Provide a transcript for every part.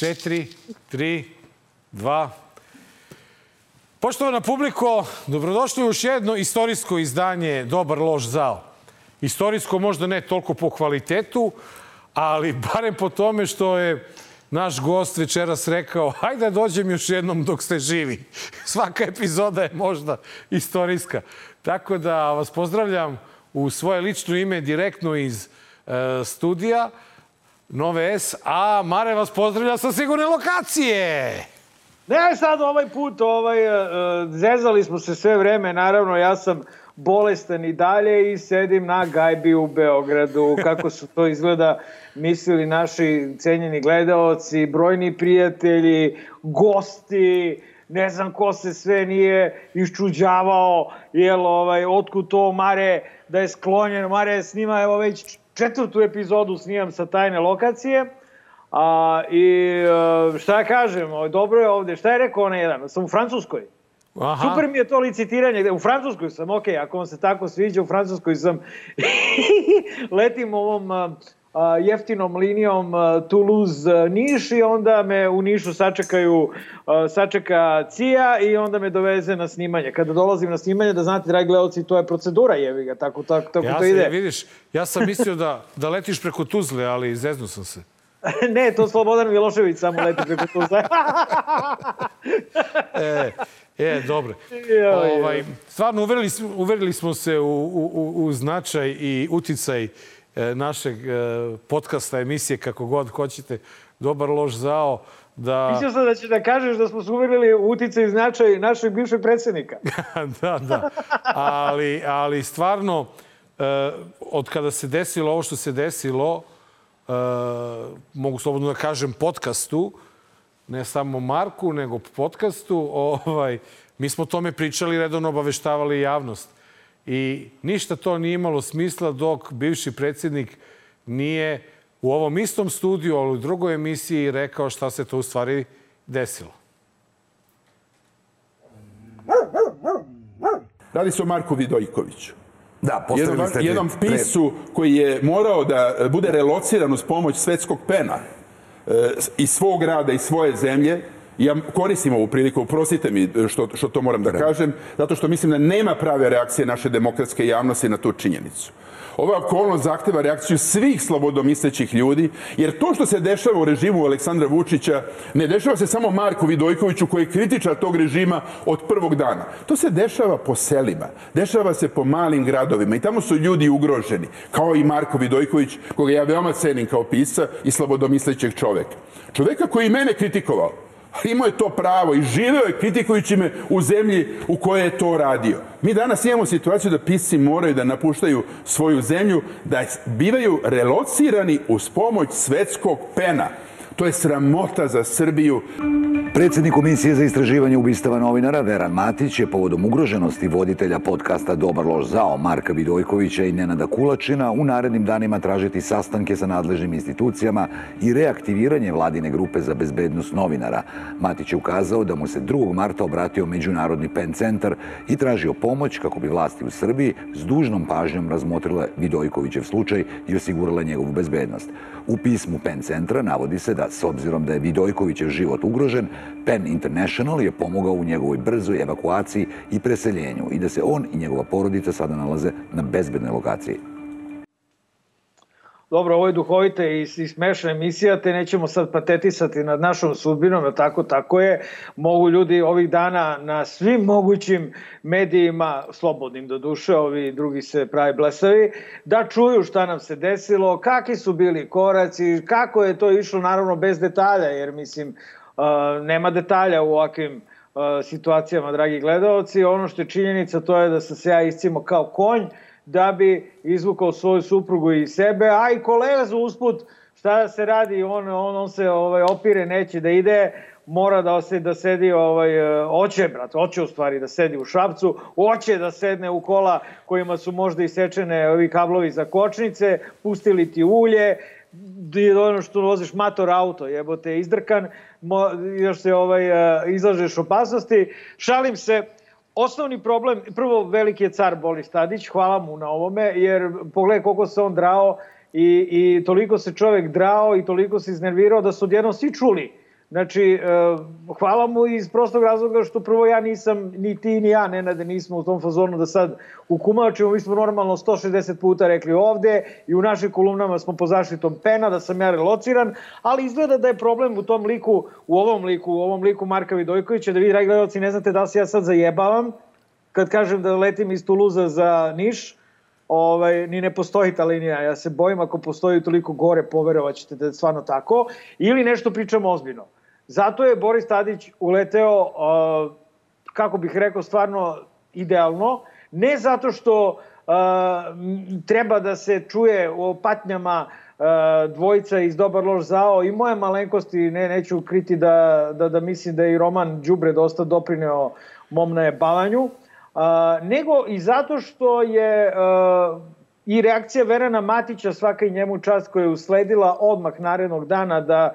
5, 4, 3, 2. Poštovana publiko, dobrodošli u još jedno istorijsko izdanje Dobar loš zao. Istorijsko možda ne toliko po kvalitetu, ali barem po tome što je naš gost večeras rekao hajde da dođem još jednom dok ste živi. Svaka epizoda je možda istorijska. Tako da vas pozdravljam u svoje lično ime direktno iz e, studija Nove S, a Mare vas pozdravlja sa sigurne lokacije. Ne, sad ovaj put, ovaj, uh, zezali smo se sve vreme, naravno, ja sam bolestan i dalje i sedim na gajbi u Beogradu. Kako su to izgleda mislili naši cenjeni gledaoci, brojni prijatelji, gosti, ne znam ko se sve nije iščuđavao, jel, ovaj, otkud to Mare da je sklonjen, Mare snima, evo već četvrtu epizodu snimam sa tajne lokacije, a, i e, šta ja kažem, dobro je ovde, šta je rekao onaj jedan, sam u Francuskoj, Aha. Super mi je to licitiranje. U Francuskoj sam, ok, ako vam se tako sviđa, u Francuskoj sam letim ovom a, jeftinom linijom Toulouse-Niš i onda me u Nišu sačekaju, sačeka CIA i onda me doveze na snimanje. Kada dolazim na snimanje, da znate, dragi gledalci, to je procedura, jevi ga, tako, tako, tako ja to ide. Vidiš, ja sam mislio da, da letiš preko Tuzle, ali zeznu sam se. ne, to Slobodan Milošević samo leti preko Tuzle. e, E, dobro. Ovaj, stvarno, uverili, uverili smo se u, u, u značaj i uticaj našeg e, podcasta, emisije, kako god hoćete, Dobar loš zao, da... Mislio sam da ćeš da kažeš da smo se uverili u uticaj i značaj našeg bivšeg predsednika. da, da. Ali, ali stvarno, e, od kada se desilo ovo što se desilo, mogu slobodno da kažem podcastu, ne samo Marku, nego podcastu. Ovaj, mi smo tome pričali, redovno obaveštavali javnost. I ništa to nije imalo smisla dok bivši predsjednik nije u ovom istom studiju, ali u drugoj emisiji rekao šta se to u stvari desilo. Radi se o Marku Vidojkoviću. Da, postavili ste... Jednom pisu koji je morao da bude relociran uz pomoć svetskog pena E, iz svog rada i svoje zemlje, ja koristim ovu priliku, uprostite mi što, što to moram da kažem, zato što mislim da nema prave reakcije naše demokratske javnosti na tu činjenicu. Ova okolnost zahteva reakciju svih slobodomislećih ljudi, jer to što se dešava u režimu Aleksandra Vučića ne dešava se samo Marku Vidojkoviću koji je kritičar tog režima od prvog dana. To se dešava po selima, dešava se po malim gradovima i tamo su ljudi ugroženi, kao i Marko Vidojković, koga ja veoma cenim kao pisa i slobodomislećeg čoveka. Čoveka koji mene kritikovao, Imao je to pravo i živeo je kritikujući me u zemlji u kojoj je to radio. Mi danas imamo situaciju da pisci moraju da napuštaju svoju zemlju, da bivaju relocirani uz pomoć svetskog pena. To je sramota za Srbiju. Predsednik Komisije za istraživanje ubistava novinara Veran Matić je povodom ugroženosti voditelja podcasta Dobar loš zao Marka Vidojkovića i Nenada Kulačina u narednim danima tražiti sastanke sa nadležnim institucijama i reaktiviranje vladine grupe za bezbednost novinara. Matić je ukazao da mu se 2. marta obratio Međunarodni PEN centar i tražio pomoć kako bi vlasti u Srbiji s dužnom pažnjom razmotrile Vidojkovićev slučaj i osigurale njegovu bezbednost. U pismu PEN centra navodi se da, s obzirom da je Vidojkovićev život ugrožen, PEN International je pomogao u njegovoj brzoj evakuaciji i preseljenju i da se on i njegova porodica sada nalaze na bezbednoj lokaciji. Dobro, ovo je duhovita i, i smešna emisija, te nećemo sad patetisati nad našom sudbinom, jer tako, tako je. Mogu ljudi ovih dana na svim mogućim medijima, slobodnim do duše, ovi drugi se pravi blesavi, da čuju šta nam se desilo, kakvi su bili koraci, kako je to išlo, naravno bez detalja, jer mislim, nema detalja u ovakvim situacijama, dragi gledalci. Ono što je činjenica to je da sam se ja iscimo kao konj, da bi izvukao svoju suprugu i sebe, a i kolega usput, šta da se radi, on, on, on se ovaj, opire, neće da ide, mora da, se, da sedi, ovaj, oće, brat, oće u stvari da sedi u šapcu, oće da sedne u kola kojima su možda isečene ovi kablovi za kočnice, pustili ti ulje, ono što voziš mator auto, jebote, izdrkan, mo, još se ovaj, izlažeš opasnosti. Šalim se, Osnovni problem, prvo veliki je car Boris Tadić, hvala mu na ovome, jer pogledaj koliko se on drao i, i toliko se čovek drao i toliko se iznervirao da su odjednom svi čuli Znači, e, hvala mu iz prostog razloga što prvo ja nisam, ni ti ni ja, Nenade, nismo u tom fazonu da sad ukumačimo, mi smo normalno 160 puta rekli ovde i u našim kolumnama smo po zaštitom pena da sam ja relociran, ali izgleda da je problem u tom liku, u ovom liku, u ovom liku Marka Vidojkovića, da vi, dragi gledalci, ne znate da se ja sad zajebavam kad kažem da letim iz Tuluza za Niš, ovaj, ni ne postoji ta linija. Ja se bojim ako postoji toliko gore, poverovaćete da je stvarno tako. Ili nešto pričamo ozbiljno. Zato je Boris Tadić uleteo, kako bih rekao, stvarno idealno. Ne zato što treba da se čuje o patnjama dvojica iz Dobar loš zao i moje malenkosti, ne, neću kriti da, da, da mislim da je i Roman Đubre dosta doprineo mom najebavanju, nego i zato što je i reakcija Verana Matića, svaka i njemu čast koja je usledila odmah narednog dana da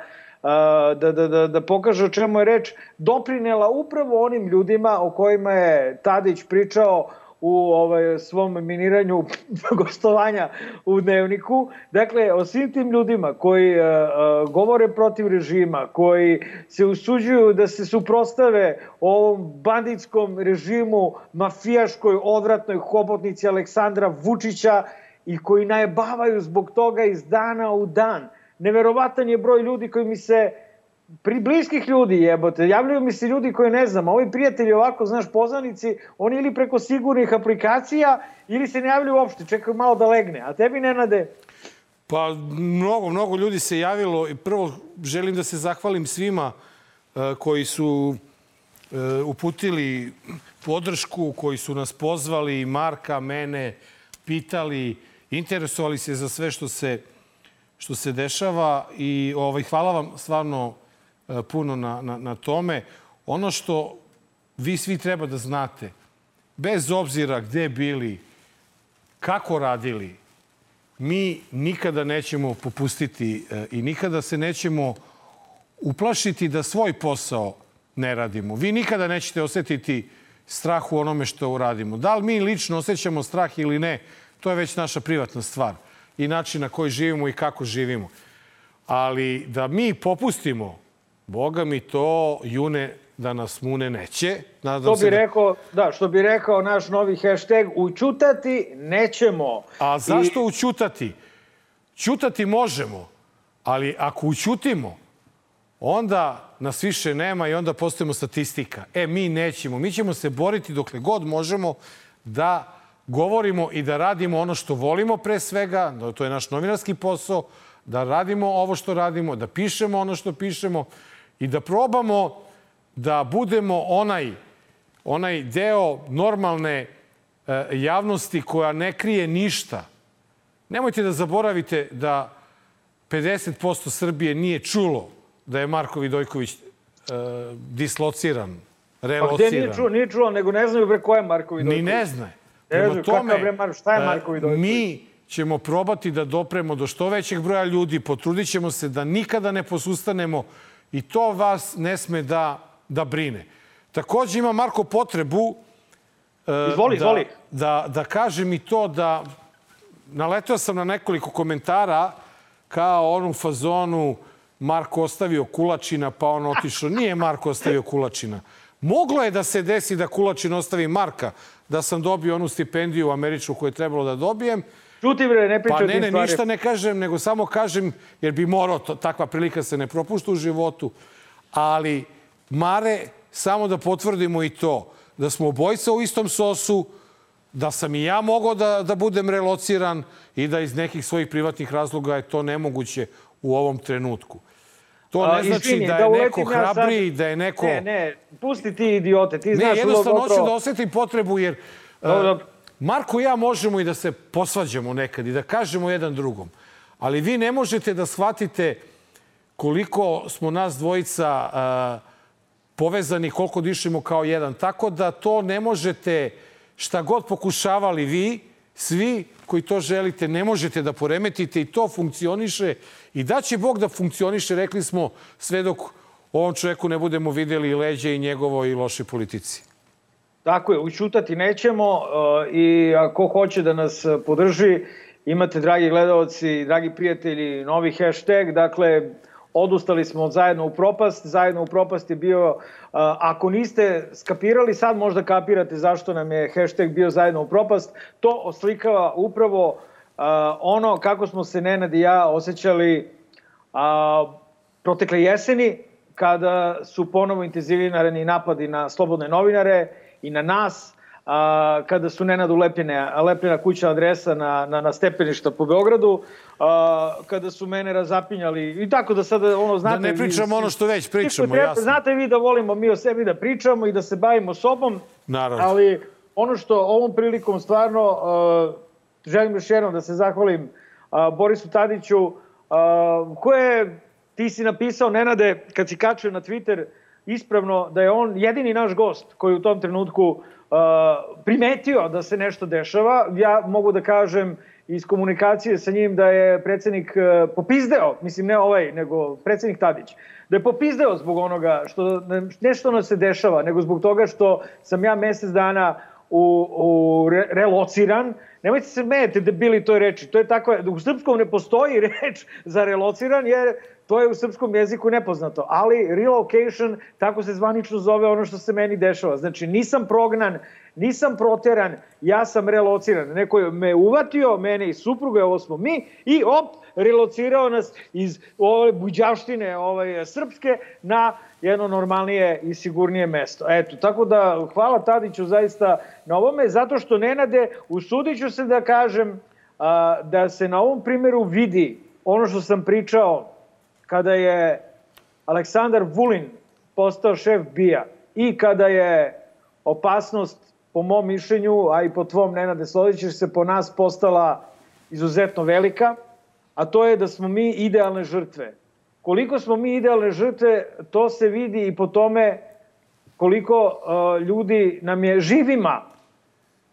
da, da, da, da pokaže o čemu je reč, doprinela upravo onim ljudima o kojima je Tadić pričao u ovaj, svom miniranju gostovanja u dnevniku. Dakle, o svim tim ljudima koji uh, govore protiv režima, koji se usuđuju da se suprostave ovom banditskom režimu, mafijaškoj, odvratnoj hobotnici Aleksandra Vučića i koji najebavaju zbog toga iz dana u dan neverovatan je broj ljudi koji mi se pri bliskih ljudi jebote, javljaju mi se ljudi koji ne znam, ovi prijatelji ovako, znaš, poznanici, oni ili preko sigurnih aplikacija ili se ne javljaju uopšte, čekaju malo da legne. A tebi, Nenade? Pa, mnogo, mnogo ljudi se javilo i prvo želim da se zahvalim svima uh, koji su uh, uputili podršku, koji su nas pozvali, Marka, mene, pitali, interesovali se za sve što se što se dešava i ovaj, hvala vam stvarno e, puno na, na, na tome. Ono što vi svi treba da znate, bez obzira gde bili, kako radili, mi nikada nećemo popustiti e, i nikada se nećemo uplašiti da svoj posao ne radimo. Vi nikada nećete osetiti strah u onome što uradimo. Da li mi lično osjećamo strah ili ne, to je već naša privatna stvar i način na koji živimo i kako živimo. Ali da mi popustimo, Boga mi to june da nas mune neće. Nadam što bi se da... rekao, da, što bi rekao naš novi hashtag, učutati nećemo. A zašto I... učutati? Čutati možemo, ali ako učutimo, onda nas više nema i onda postojimo statistika. E, mi nećemo. Mi ćemo se boriti dokle god možemo da govorimo i da radimo ono što volimo pre svega, da to je naš novinarski posao, da radimo ovo što radimo, da pišemo ono što pišemo i da probamo da budemo onaj, onaj deo normalne e, javnosti koja ne krije ništa. Nemojte da zaboravite da 50% Srbije nije čulo da je Marko Vidojković e, dislociran, relociran. Pa gde nije čuo? Nije čuo, nego ne znaju bre ko je Marko Vidojković. Ni ne zna. Prema tome, šta je e, Marko Vidojković? Mi ćemo probati da dopremo do što većeg broja ljudi, potrudit ćemo se da nikada ne posustanemo i to vas ne sme da, da brine. Takođe ima Marko potrebu uh, izvoli, da, izvoli. Da, da kažem i to da naletao sam na nekoliko komentara kao onu fazonu Marko ostavio Kulačina pa on otišao. Nije Marko ostavio Kulačina. Moglo je da se desi da Kulačin ostavi Marka, da sam dobio onu stipendiju američku koju je trebalo da dobijem. Čuti bre, ne pričaj Pa ne, ne, ništa ne kažem, nego samo kažem, jer bi morao, to, takva prilika se ne propušta u životu. Ali, Mare, samo da potvrdimo i to, da smo obojca u istom sosu, da sam i ja mogao da, da budem relociran i da iz nekih svojih privatnih razloga je to nemoguće u ovom trenutku. To ne znači izvini, da je da neko hrabri, sad... da je neko... Ne, ne, pusti ti idiote, ti znaš... Ne, jednostavno hoću da osetim potrebu, jer dobro, uh, Marko i ja možemo i da se posvađamo nekad i da kažemo jedan drugom. Ali vi ne možete da shvatite koliko smo nas dvojica uh, povezani, koliko dišemo kao jedan. Tako da to ne možete, šta god pokušavali vi, svi koji to želite, ne možete da poremetite i to funkcioniše I da će Bog da funkcioniše, rekli smo, sve dok ovom čoveku ne budemo videli i leđe i njegovo i loše politici. Tako je, učutati nećemo uh, i ako hoće da nas podrži imate, dragi gledalci, dragi prijatelji, novi hashtag, dakle, odustali smo od zajedno u propast. Zajedno u propast je bio, uh, ako niste skapirali, sad možda kapirate zašto nam je hashtag bio zajedno u propast. To oslikava upravo uh, ono kako smo se Nenad i ja osjećali uh, protekle jeseni, kada su ponovo intenzivirani napadi na slobodne novinare i na nas, a, kada su Nenad ulepljene, lepljena kuća adresa na, na, na stepeništa po Beogradu, a, kada su mene razapinjali i tako da sada ono znate... Da ne pričamo ono što već pričamo, treba, jasno. Znate vi da volimo mi o sebi da pričamo i da se bavimo sobom, Naravno. ali ono što ovom prilikom stvarno uh, želim još jednom da se zahvalim uh, Borisu Tadiću, uh, koje ti si napisao, Nenade, kad si kačio na Twitter, ispravno da je on jedini naš gost koji u tom trenutku uh, primetio da se nešto dešava. Ja mogu da kažem iz komunikacije sa njim da je predsednik popizdeo, mislim ne ovaj, nego predsednik Tadić, da je popizdeo zbog onoga što nešto nas se dešava, nego zbog toga što sam ja mesec dana u, u re, relociran. Nemojte se smejete debili toj reči. To je tako, u srpskom ne postoji reč za relociran jer to je u srpskom jeziku nepoznato. Ali relocation, tako se zvanično zove ono što se meni dešava. Znači nisam prognan, nisam proteran, ja sam relociran. Neko je me uvatio, mene i supruga, ovo smo mi, i op, relocirao nas iz ove buđavštine ovaj, srpske na jedno normalnije i sigurnije mesto. Eto, tako da hvala Tadiću zaista na ovome, zato što Nenade, usudit ću se da kažem a, da se na ovom primjeru vidi ono što sam pričao kada je Aleksandar Vulin postao šef BIA i kada je opasnost po mom mišljenju, a i po tvom Nenade Slodiću se po nas postala izuzetno velika, a to je da smo mi idealne žrtve. Koliko smo mi idealne žrtve, to se vidi i po tome koliko uh, ljudi nam je živima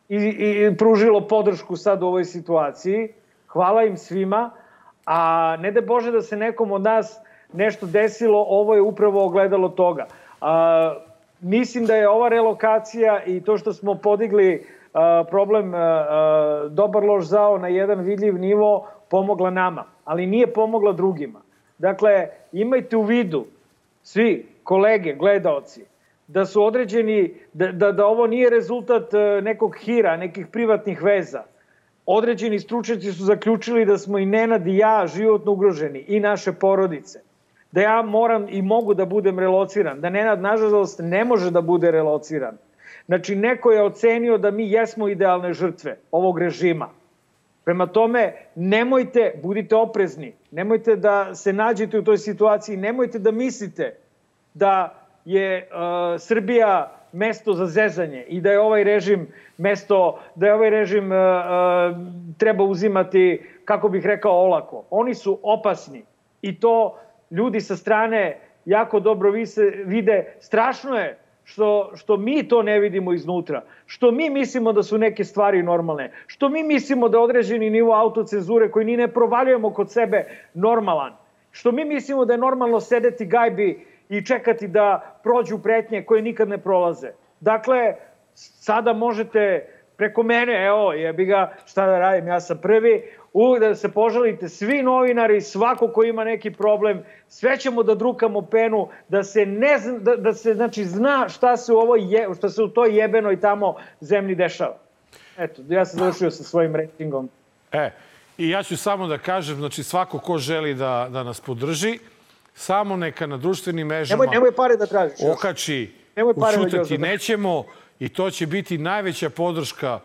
i, i pružilo podršku sad u ovoj situaciji. Hvala im svima, a ne da Bože da se nekom od nas nešto desilo, ovo je upravo ogledalo toga. A, mislim da je ova relokacija i to što smo podigli a, problem a, dobar loš zao na jedan vidljiv nivo pomogla nama, ali nije pomogla drugima. Dakle, imajte u vidu, svi kolege, gledaoci, da su određeni, da, da, da ovo nije rezultat nekog hira, nekih privatnih veza. Određeni stručnjaci su zaključili da smo i Nenad i ja životno ugroženi i naše porodice. Da ja moram i mogu da budem relociran, da Nenad nažalost ne može da bude relociran. Znači, neko je ocenio da mi jesmo idealne žrtve ovog režima. Prema tome, nemojte, budite oprezni, nemojte da se nađete u toj situaciji, nemojte da mislite da je uh, Srbija mesto za zezanje i da je ovaj režim mesto, da je ovaj režim uh, uh, treba uzimati, kako bih rekao, olako. Oni su opasni i to ljudi sa strane jako dobro vide. Strašno je što, što mi to ne vidimo iznutra, što mi mislimo da su neke stvari normalne, što mi mislimo da određeni nivo autocenzure koji ni ne provaljujemo kod sebe normalan, što mi mislimo da je normalno sedeti gajbi i čekati da prođu pretnje koje nikad ne prolaze. Dakle, sada možete preko mene, evo, jebi ga, šta da radim, ja sam prvi, uvek da se požalite svi novinari, svako ko ima neki problem, sve ćemo da drukamo penu, da se ne zna, da, da se znači zna šta se u ovoj je, šta se u toj jebenoj tamo zemlji dešava. Eto, ja sam završio sa svojim ratingom. E, i ja ću samo da kažem, znači svako ko želi da, da nas podrži, samo neka na društvenim mrežama nemoj, nemoj pare da tražiš. Okači, nemoj pare da ušutati da nećemo i to će biti najveća podrška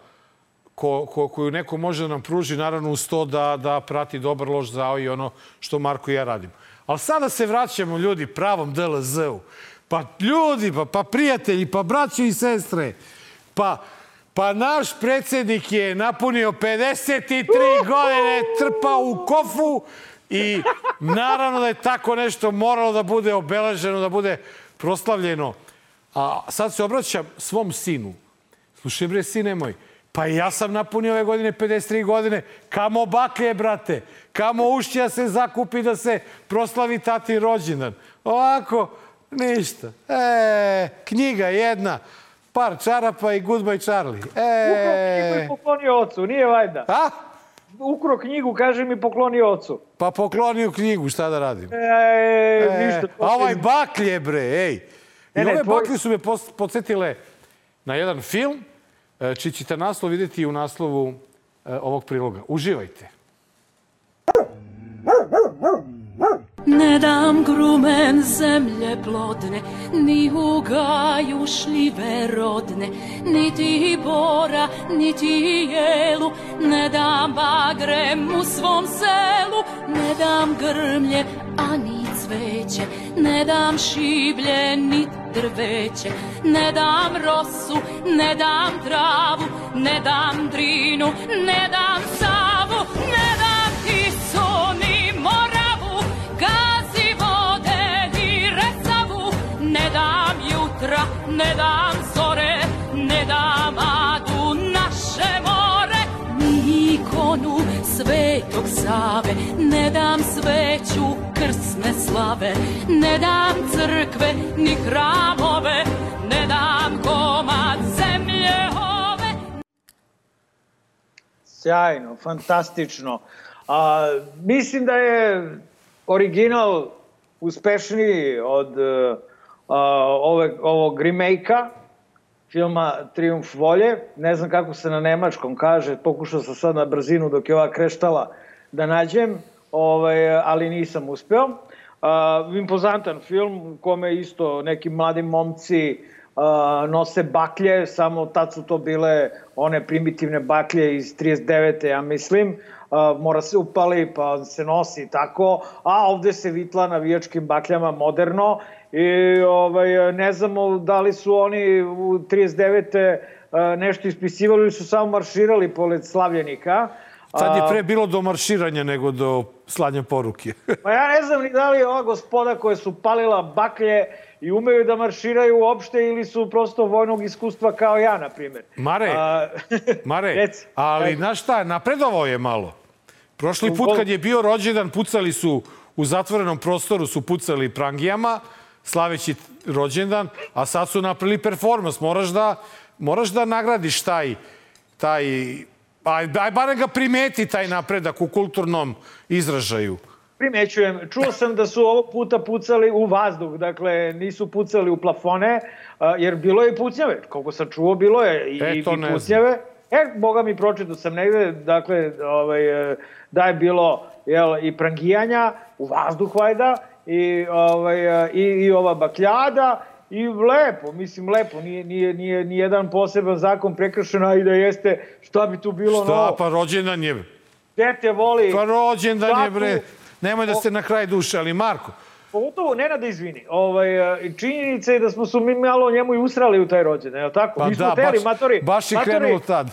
ko, ko, koju neko može da nam pruži, naravno uz to da, da prati dobar loš zao i ono što Marko i ja radimo. Ali sada se vraćamo, ljudi, pravom DLZ-u. Pa ljudi, pa, pa prijatelji, pa braći i sestre, pa, pa naš predsednik je napunio 53 godine, trpao u kofu i naravno da je tako nešto moralo da bude obeleženo, da bude proslavljeno. A sad se obraćam svom sinu. Slušaj bre, sine moj, Pa i ja sam napunio ove godine 53 godine. Kamo baklje, brate? Kamo ušća se zakupi da se proslavi tati rođendan? Ovako, ništa. E, knjiga jedna, par čarapa i Goodbye Charlie. E... Ukao knjigu i poklonio ocu, nije vajda. A? ukro knjigu, kaže mi pokloni ocu. Pa poklonio knjigu, šta da radim? E, ništa. a ovaj baklje, bre, ej. I Ne, ne, ove tvoj- baklje su me podsjetile na jedan film, e, čiji ćete naslov vidjeti u naslovu e, ovog priloga. Uživajte. Ne dam grumen zemlje plodne, ni u gaju šljive rodne, niti bora, niti jelu, ne dam bagrem u svom selu, ne dam grmlje, ani cveće, ne dam šiblje, ni drveće, ne dam rosu, ne dam travu, ne dam drinu, ne dam savu, ne ne dam zore, ne dam adu naše more, ni ikonu svetog Save, ne dam sveću krsne slave, ne dam crkve ni hramove, ne dam komad zemlje ove, Sjajno, fantastično. A, mislim da je original uspešniji od a, ove, ovog remake-a filma Triumf volje. Ne znam kako se na nemačkom kaže, pokušao sam sad na brzinu dok je ova kreštala da nađem, ovaj, ali nisam uspeo. Uh, impozantan film u kome isto neki mladi momci uh, nose baklje, samo tad su to bile one primitivne baklje iz 39. ja mislim. Mora se upali pa se nosi tako, a ovde se vitla na vijačkim bakljama moderno i ovaj, ne znamo da li su oni u 39. Uh, nešto ispisivali ili su samo marširali pored slavljenika. Sad je pre bilo do marširanja nego do slanja poruke. Pa ja ne znam ni da li ova gospoda koje su palila baklje i umeju da marširaju uopšte ili su prosto vojnog iskustva kao ja, na primjer. Mare, A, Mare, reci. ali znaš šta, napredovao je malo. Prošli put kad je bio rođendan, pucali su u zatvorenom prostoru, su pucali prangijama, slaveći rođendan, a sad su napravili performans. Moraš da, moraš da nagradiš taj, taj aj, aj barem ga primeti taj napredak u kulturnom izražaju. Primećujem. Čuo sam da su ovog puta pucali u vazduh, dakle nisu pucali u plafone, jer bilo je i pucnjave. Koliko sam čuo, bilo je i, E, i pucnjave. E, boga mi pročitao sam negde, dakle, ovaj, e, da je bilo jel, i prangijanja u vazduh vajda i, ovaj, e, i, i ova bakljada i lepo, mislim lepo, nije, nije, nije, nije jedan poseban zakon prekršen, a i da jeste, šta bi tu bilo Šta, novo? pa rođendan je... Dete voli... Pa rođendan je, bre. Nemoj da ste na kraj duše, ali Marko, Pogotovo, ne da izvini, ovaj, e, činjenica je da smo su mi malo njemu i usrali u taj rođendan, je li tako? pa nismo da, hteli, baš, matori, baš je matori, krenulo tad.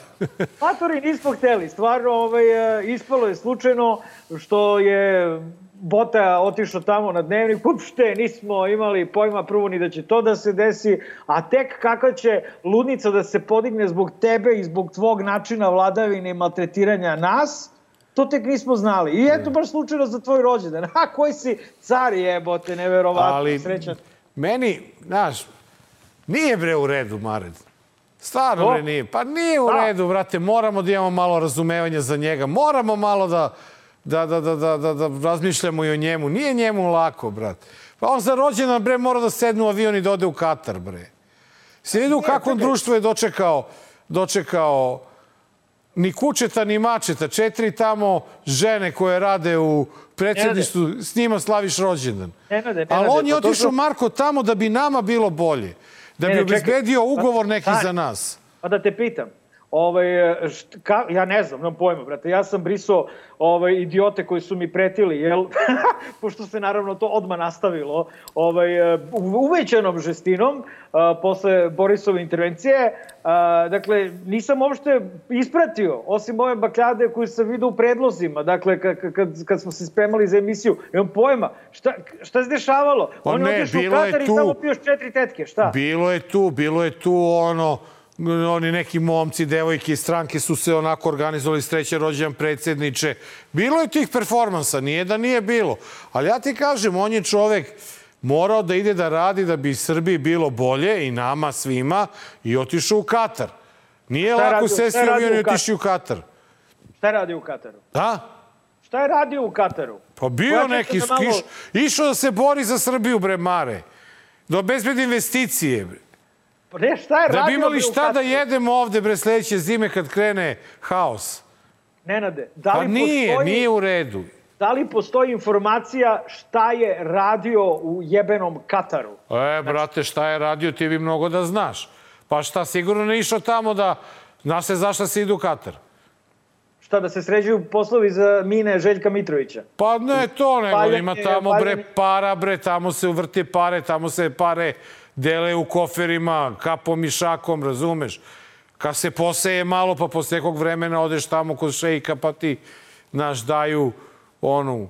Matori nismo hteli, stvarno ovaj, e, ispalo je slučajno što je Bota otišao tamo na dnevnik, uopšte nismo imali pojma prvo ni da će to da se desi, a tek kakva će ludnica da se podigne zbog tebe i zbog tvog načina vladavine i maltretiranja nas, to tek nismo znali. I eto baš slučajno za tvoj rođendan. A koji si car jebote, neverovatno, Ali srećan. meni, znaš, nije bre u redu, Mared. Stvarno bre nije. Pa nije u Da. redu, brate. Moramo da imamo malo razumevanja za njega. Moramo malo da, da, da, da, da, da, da razmišljamo i o njemu. Nije njemu lako, brat. Pa on za rođendan, bre, mora da sedne u avion i da ode u Katar, bre. Se vidu čekaj. društvu je dočekao, dočekao ni kučeta, ni mačeta. Četiri tamo žene koje rade u predsjedništvu, s njima slaviš rođendan. Ali on je pa otišao, Marko, tamo da bi nama bilo bolje. Da bi obezbedio ugovor Pa, neki stani. za nas. Pa da te pitam, ovaj, št, ka, ja ne znam, nemam pojma, brate, ja sam brisao ovaj, idiote koji su mi pretili, jel? Pošto se naravno to odmah nastavilo, ovaj, u- uvećanom žestinom, a, posle Borisove intervencije, a, dakle, nisam uopšte ispratio, osim ove bakljade koju sam vidio u predlozima, dakle, kad, kad, kad smo se spremali za emisiju, nemam pojma, šta, šta se dešavalo? Pa On je ne, otišao u je Katar i tu- tamo pio još četiri tetke, šta? Bilo je tu, bilo je tu ono, oni neki momci, devojke iz stranke su se onako organizovali sreće rođendan predsjedniče. Bilo je tih performansa, nije da nije bilo. Ali ja ti kažem, on je čovek morao da ide da radi da bi Srbiji bilo bolje i nama svima i otišao u Katar. Nije Šta lako sesti je u avion i otiši u Katar. Šta je radio u Kataru? Da? Šta je radio u Kataru? Pa bio Pojasnite neki, da malo- iš, išao da se bori za Srbiju, bre, Mare. Da obezbedi investicije, bre. Pa Ne, šta je Da radio bi imali šta da jedemo ovde, bre, sledeće zime kad krene haos. Nenade, da Pa li, nije, postoji, nije u redu. da li postoji informacija šta je radio u jebenom Kataru? E, brate, šta je radio, ti bi mnogo da znaš. Pa šta, sigurno ne išao tamo da... Zna se zašto se ide u Katar. Šta, da se sređuju poslovi za mine Željka Mitrovića? Pa ne to, nego ima tamo bre para, bre, tamo se uvrte pare, tamo se pare dele u koferima, kapom i šakom, razumeš? Kad se poseje malo, pa posle nekog vremena odeš tamo kod šejka, pa ti, naš, daju onu,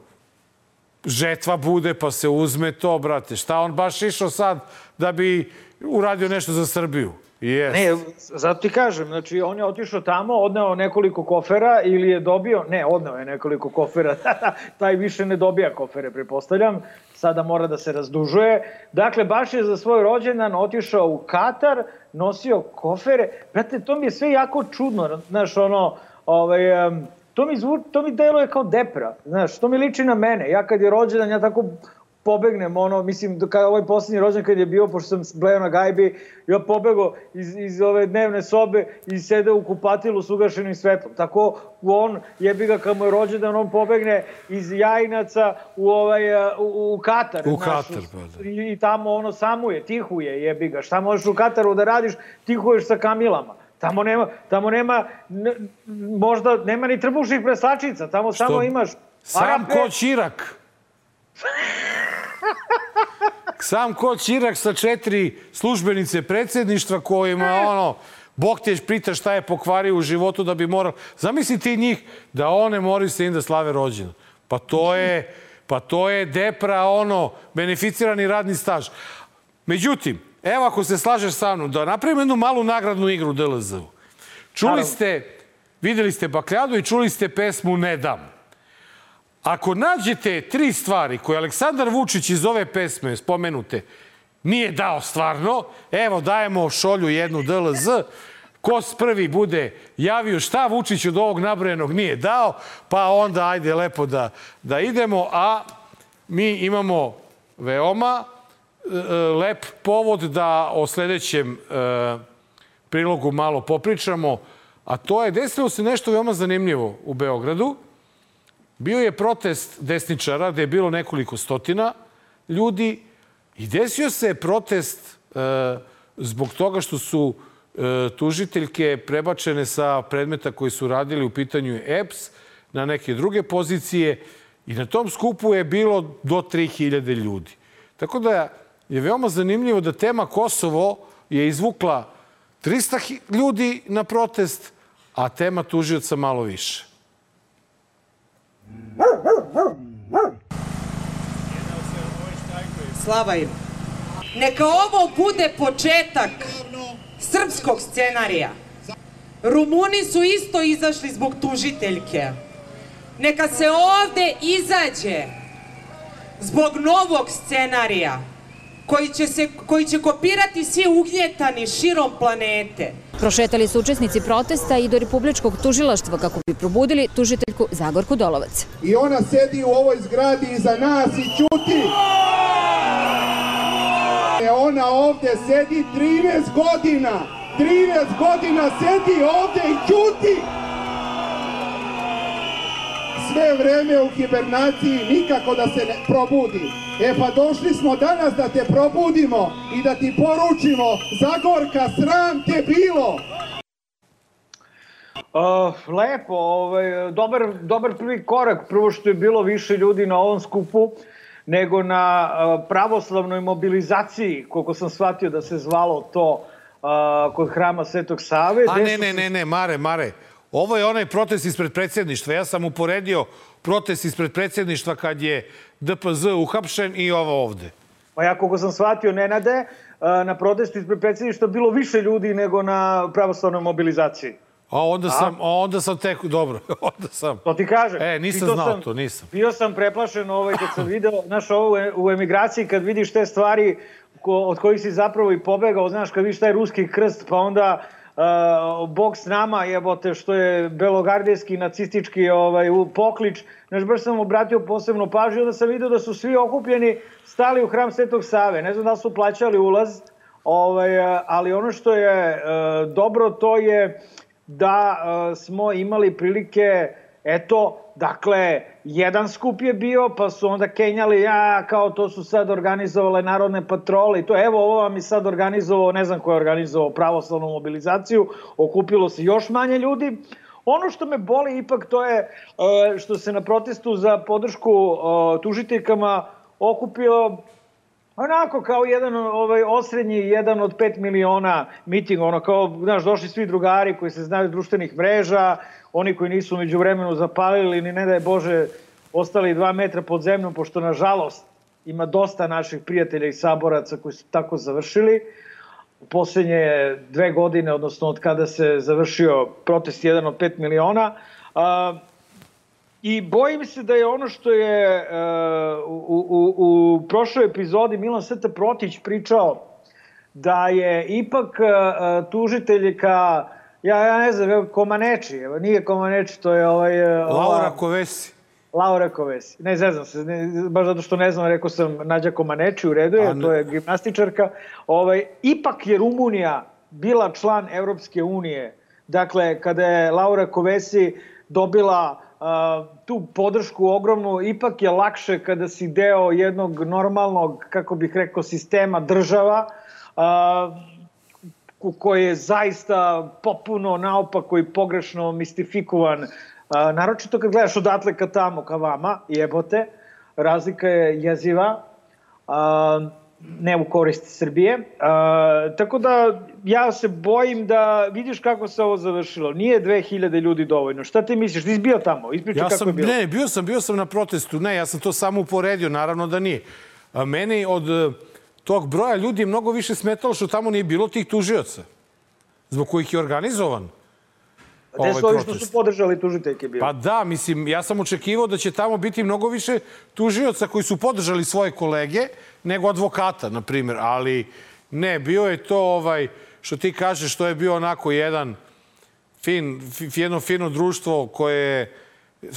žetva bude, pa se uzme to, brate. Šta on baš išao sad da bi uradio nešto za Srbiju? Yes. Ne, zato ti kažem, znači on je otišao tamo, odneo nekoliko kofera ili je dobio, ne, odneo je nekoliko kofera, taj više ne dobija kofere, prepostavljam, sada mora da se razdužuje. Dakle, baš je za svoj rođendan otišao u Katar, nosio kofere. Brate, to mi je sve jako čudno, znaš, ono, ovaj, em, to mi, zvu, to mi deluje kao depra, znaš, to mi liči na mene. Ja kad je rođendan, ja tako pobegnem, ono, mislim, kada ovaj posljednji rođen kad je bio, pošto sam bleo na gajbi, ja pobego iz, iz ove dnevne sobe i sede u kupatilu s ugašenim svetlom. Tako on, jebi ga, kad mu je rođendan, on pobegne iz Jajinaca u, ovaj, u, u Katar. U znaš, Katar, pa da. I, I tamo ono samuje, tihuje, jebi ga. Šta možeš u Kataru da radiš, tihuješ sa kamilama. Tamo nema, tamo nema, n- možda nema ni trbušnih preslačica, tamo samo imaš Sam Arape, ko Čirak. Sam ko Čirak sa četiri službenice predsjedništva kojima ono, Bog te pita šta je pokvario u životu da bi moral... Zamisli ti njih da one moraju se im da slave rođenu. Pa to je, pa to je depra, ono, beneficirani radni staž. Međutim, evo ako se slažeš sa mnom, da napravimo jednu malu nagradnu igru u DLZ-u. Čuli ste, videli ste Bakljadu i čuli ste pesmu Ne dam. Ako nađete tri stvari koje Aleksandar Vučić iz ove pesme spomenute nije dao stvarno, evo dajemo šolju jednu DLZ, ko prvi bude javio šta Vučić od ovog nabrojenog nije dao, pa onda ajde lepo da, da idemo, a mi imamo veoma e, e, lep povod da o sledećem e, prilogu malo popričamo, a to je desilo se nešto veoma zanimljivo u Beogradu. Bio je protest desničara gde je bilo nekoliko stotina ljudi i desio se protest e, zbog toga što su e, tužiteljke prebačene sa predmeta koji su radili u pitanju EPS na neke druge pozicije i na tom skupu je bilo do 3000 ljudi. Tako da je veoma zanimljivo da tema Kosovo je izvukla 300 hi- ljudi na protest, a tema tužioca malo više. Slava im. Neka ovo bude početak srpskog scenarija. Rumuni su isto izašli zbog tužiteljke. Neka se ovde izađe zbog novog scenarija koji će, se, koji će kopirati svi ugnjetani širom planete. Prošetali su učesnici protesta i do Republičkog tužilaštva kako bi probudili tužiteljku Zagorku Dolovac. i ona sedi u ovoj zgradi iza nas i ćuti. E, Ona ovde sedi 13 godina. 13 godina sedi ovde i ćuti. Sve vreme u hibernaciji nikako da se ne probudi. E pa došli smo danas da te probudimo i da ti poručimo Zagorka, sram te bilo. Uh, lepo, ovaj, dobar, dobar prvi korak. Prvo što je bilo više ljudi na ovom skupu nego na uh, pravoslavnoj mobilizaciji, koliko sam shvatio da se zvalo to uh, kod hrama Svetog Save. A ne, ne, ne, ne, Mare, Mare. Ovo je onaj protest ispred predsjedništva. Ja sam uporedio protest ispred predsjedništva kad je DPZ uhapšen i ovo ovde. Pa ja koliko sam shvatio, Nenade, uh, na protestu ispred predsjedništva bilo više ljudi nego na pravoslavnoj mobilizaciji. A onda sam, a onda sam tek, dobro, onda sam. To ti kažem. E, nisam znao sam- to, nisam. Bio sam preplašen ovaj, kad sam video, znaš, ovo u- u emigraciji, kad vidiš te stvari ko, od kojih si zapravo i pobegao, znaš, kad vidiš taj ruski krst, pa onda uh, bog s nama, jebote, što je belogardijski nacistički ovaj, poklič. Znaš, baš sam obratio posebno pažnju, onda sam vidio da su svi okupljeni stali u hram Svetog Save. Ne znam da su plaćali ulaz, ovaj, ali ono što je uh, dobro to je da uh, smo imali prilike, eto, Dakle, jedan skup je bio, pa su onda kenjali, ja, kao to su sad organizovale narodne patrole i to, evo, ovo vam je sad organizovao, ne znam ko je organizovao pravoslavnu mobilizaciju, okupilo se još manje ljudi. Ono što me boli ipak to je e, što se na protestu za podršku e, tužiteljkama okupio onako kao jedan ovaj osrednji jedan od 5 miliona miting ono kao znaš došli svi drugari koji se znaju društvenih mreža oni koji nisu među vremenu zapalili ni ne da je Bože ostali dva metra pod zemljom, pošto nažalost ima dosta naših prijatelja i saboraca koji su tako završili. U poslednje dve godine, odnosno od kada se završio protest jedan od 5 miliona, a, I bojim se da je ono što je uh, u, u, u prošloj epizodi Milan Sveta Protić pričao da je ipak uh, tužitelj ka Ja, ja ne znam, Komaneči, evo, nije Komaneči, to je ovaj... E, Laura Kovesi. Laura Kovesi. Ne znam se, ne, baš zato što ne znam, rekao sam Nađa Komaneči, u redu je, to je gimnastičarka. Ovaj, ipak je Rumunija bila član Evropske unije. Dakle, kada je Laura Kovesi dobila uh, tu podršku ogromnu, ipak je lakše kada si deo jednog normalnog, kako bih rekao, sistema država, uh, koji je zaista popuno naopako i pogrešno mistifikovan, naročito kad gledaš odatle ka tamo, ka vama, jebote, razlika je jeziva, ne u korist Srbije. Tako da ja se bojim da vidiš kako se ovo završilo. Nije 2000 ljudi dovoljno. Šta ti misliš? Ti bio tamo? Ispričaj ja kako sam, je bilo. Ne, bio sam, bio sam na protestu. Ne, ja sam to samo uporedio. Naravno da nije. Meni od tog broja ljudi je mnogo više smetalo što tamo nije bilo tih tužioca, zbog kojih je organizovan Gde ovaj su ovi što su podržali tužiteljke bili? Pa da, mislim, ja sam očekivao da će tamo biti mnogo više tužioca koji su podržali svoje kolege nego advokata, na primjer. Ali ne, bio je to ovaj, što ti kažeš, što je bio onako jedan fin, jedno fino društvo koje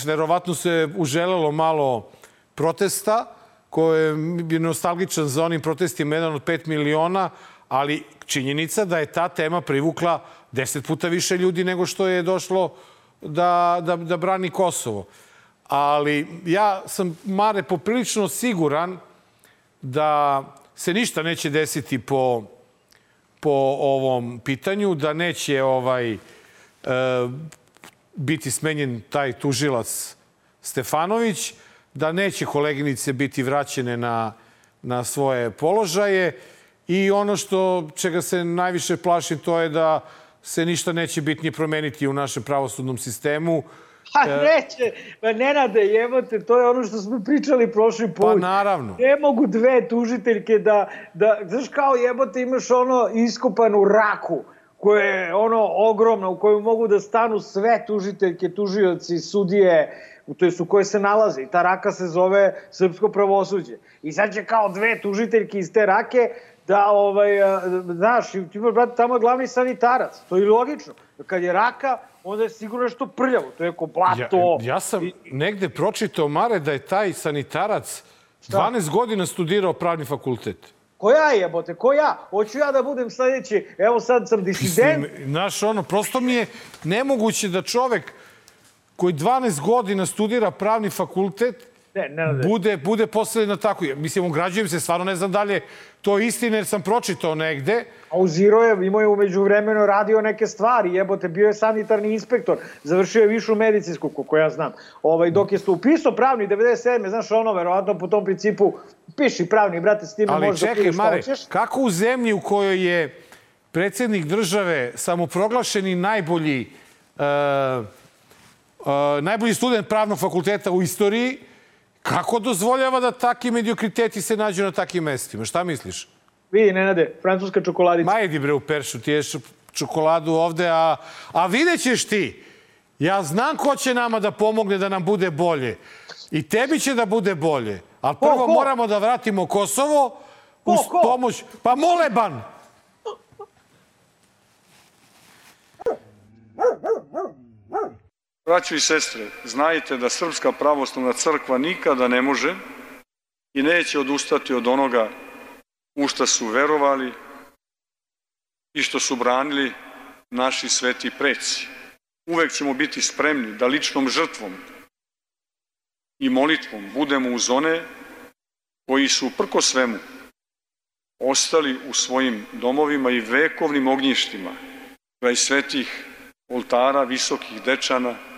verovatno se uželelo malo protesta, ko je nostalgičan za onim protestima, jedan od 5 miliona, ali činjenica da je ta tema privukla deset puta više ljudi nego što je došlo da, da, da brani Kosovo. Ali ja sam, Mare, poprilično siguran da se ništa neće desiti po, po ovom pitanju, da neće ovaj e, biti smenjen taj tužilac Stefanović, da neće koleginice biti vraćene na, na svoje položaje i ono što čega se najviše plaši to je da se ništa neće bitnije promeniti u našem pravosudnom sistemu. Pa neće, pa Nenade, jebote, to je ono što smo pričali prošli put. Pa naravno. Ne mogu dve tužiteljke da, da znaš kao jebote imaš ono iskopanu raku koja je ono ogromna, u kojoj mogu da stanu sve tužiteljke, tužioci, sudije, u toj su koje se nalaze. I ta raka se zove srpsko pravosuđe. I sad će kao dve tužiteljke iz te rake da, ovaj, znaš, ti brate, tamo je glavni sanitarac. To je logično. Kad je raka, onda je sigurno nešto prljavo. To je ko blato. Ja, ja sam I, negde pročitao, Mare, da je taj sanitarac 12 godina studirao pravni fakultet. Ko ja jebote, ko ja? Hoću ja da budem sledeći, evo sad sam disident. Znaš, ono, prosto mi je nemoguće da čovek koji 12 godina studira pravni fakultet, ne, ne, ne. bude, bude postavljen na tako. Mislim, ugrađujem se, stvarno ne znam dalje to je istina jer sam pročitao negde. A u Ziro je, imao je umeđu vremenu radio neke stvari, jebote, bio je sanitarni inspektor, završio je višu medicinsku, koliko ja znam. Ovaj, dok je upisao pravni 97. Znaš ono, verovatno po tom principu, piši pravni, brate, s time Ali možeš čekaj, Mare, kako u zemlji u kojoj je predsednik države samoproglašeni najbolji uh, najbolji student pravnog fakulteta u istoriji, kako dozvoljava da takvi mediokriteti se nađu na takvim mestima? Šta misliš? Vidi, Nenade, francuska čokoladica. Ma idi bre u peršu, ti ješ čokoladu ovde, a, a vidjet ćeš ti. Ja znam ko će nama da pomogne da nam bude bolje. I tebi će da bude bolje. Ali prvo ko, ko? moramo da vratimo Kosovo ko, uz ko? pomoć... Pa Moleban! Braćo i sestre, znajte da Srpska pravoslavna crkva nikada ne može i neće odustati od onoga u šta su verovali i što su branili naši sveti preci. Uvek ćemo biti spremni da ličnom žrtvom i molitvom budemo uz one koji su prko svemu ostali u svojim domovima i vekovnim ognjištima kraj svetih oltara visokih dečana,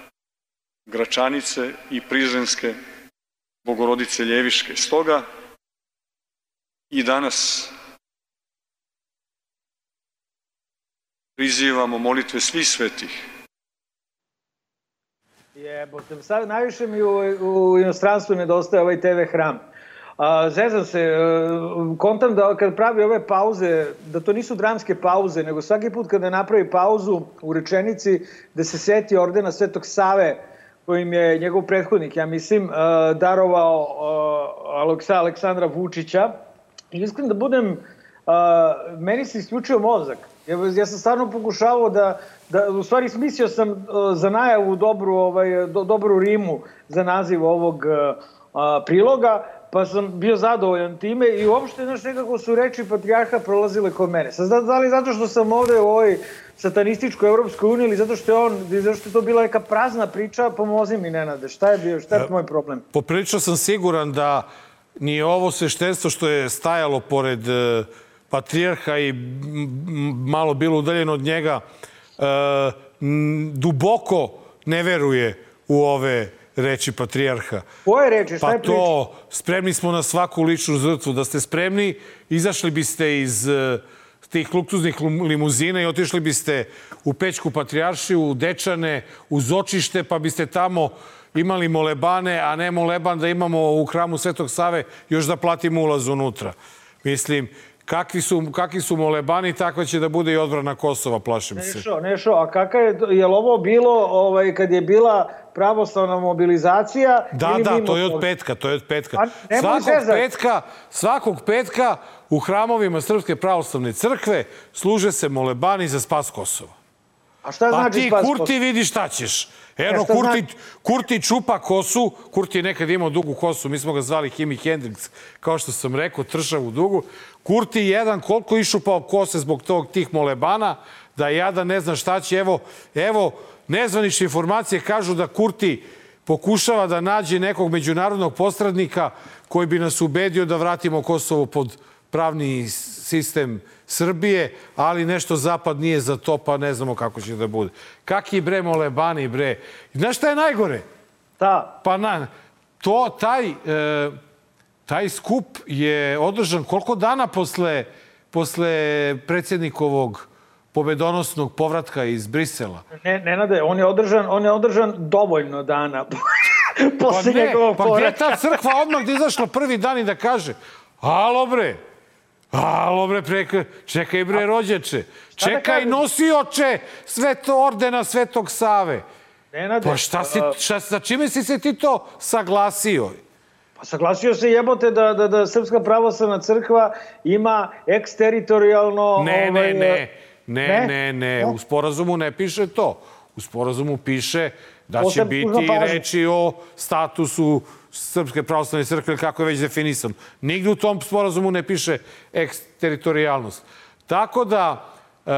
Gračanice i Prizrenske Bogorodice Ljeviške. Stoga i danas prizivamo molitve svih svetih. Jebote, sad najviše mi u, u inostranstvu nedostaje ovaj TV hram. A, zezam se, e, kontam da kad pravi ove pauze, da to nisu dramske pauze, nego svaki put kada napravi pauzu u rečenici da se seti ordena Svetog Save, kojim je njegov prethodnik, ja mislim, e, darovao e, Aleksandra Vučića. I iskreno da budem, meni se isključio mozak. Ja, sam stvarno pokušavao da, da u stvari mislio sam za najavu dobru, ovaj, do, dobru rimu za naziv ovog priloga, pa sam bio zadovoljan time i uopšte, znaš, nekako su reči patrijarha prolazile kod mene. Sad, da li zato što sam ovde u ovoj satanističkoj Evropskoj uniji ili zato što je on, zato što je to bila neka prazna priča, pomozi mi, Nenade, šta je bio, šta je moj problem? Poprilično sam siguran da ni ovo sveštenstvo što je stajalo pored uh, patrijarha i malo bilo udaljeno od njega, uh, duboko ne veruje u ove reči patrijarha. Koje reči? Šta pa je priča? to, spremni smo na svaku ličnu žrtvu. Da ste spremni, izašli biste iz uh, tih luktuznih limuzina i otišli biste u Pećku patrijaršiju, u Dečane, u Zočište, pa biste tamo imali molebane, a ne moleban da imamo u hramu Svetog Save, još da platimo ulaz unutra. Mislim, kakvi su, kakvi su molebani, takva će da bude i odbrana Kosova, plašim se. Nešo, nešo, a kakav je, je li ovo bilo ovaj, kad je bila pravoslavna mobilizacija? Da, ili da, to je od petka, to je od petka. A, svakog petka, svakog petka u hramovima Srpske pravoslavne crkve služe se molebani za spas Kosova. A šta pa znači ti, spas Kurti, vidi šta ćeš. Eno, Kurti, znači? Kurti čupa kosu. Kurti je nekad imao dugu kosu. Mi smo ga zvali Himi Hendrix, kao što sam rekao, tršavu dugu. Kurti jedan koliko išupao kose zbog tog tih molebana, da jada ne zna šta će. Evo, evo nezvanične informacije kažu da Kurti pokušava da nađe nekog međunarodnog postradnika koji bi nas ubedio da vratimo Kosovo pod pravni sistem Srbije, ali nešto Zapad nije za to, pa ne znamo kako će da bude. Kaki bre molebani bre. Znaš šta je najgore? Da. Pa na, to, taj, e, taj skup je održan koliko dana posle, posle predsjednikovog pobedonosnog povratka iz Brisela? Ne, Nenade, on je održan, on je održan dovoljno dana posle pa ne, njegovog pa povratka. Pa gdje ta crkva odmah da izašla prvi dan i da kaže, alo bre, Alo bre, preka, čekaj bre rođeče. Da čekaj nosioče sveto ordena Svetog Save. Nenade, pa šta si, šta, sa čime si se ti to saglasio? Pa saglasio se jebote da, da, da Srpska pravoslavna crkva ima eksteritorijalno... Ne, ovaj, ne, ne, ne, ne, ne, ne, u sporazumu ne piše to. U sporazumu piše da će biti reči o statusu Srpske pravoslavne crkve, kako je već definisan. Nigde u tom sporazumu ne piše eksteritorijalnost. Tako da, e,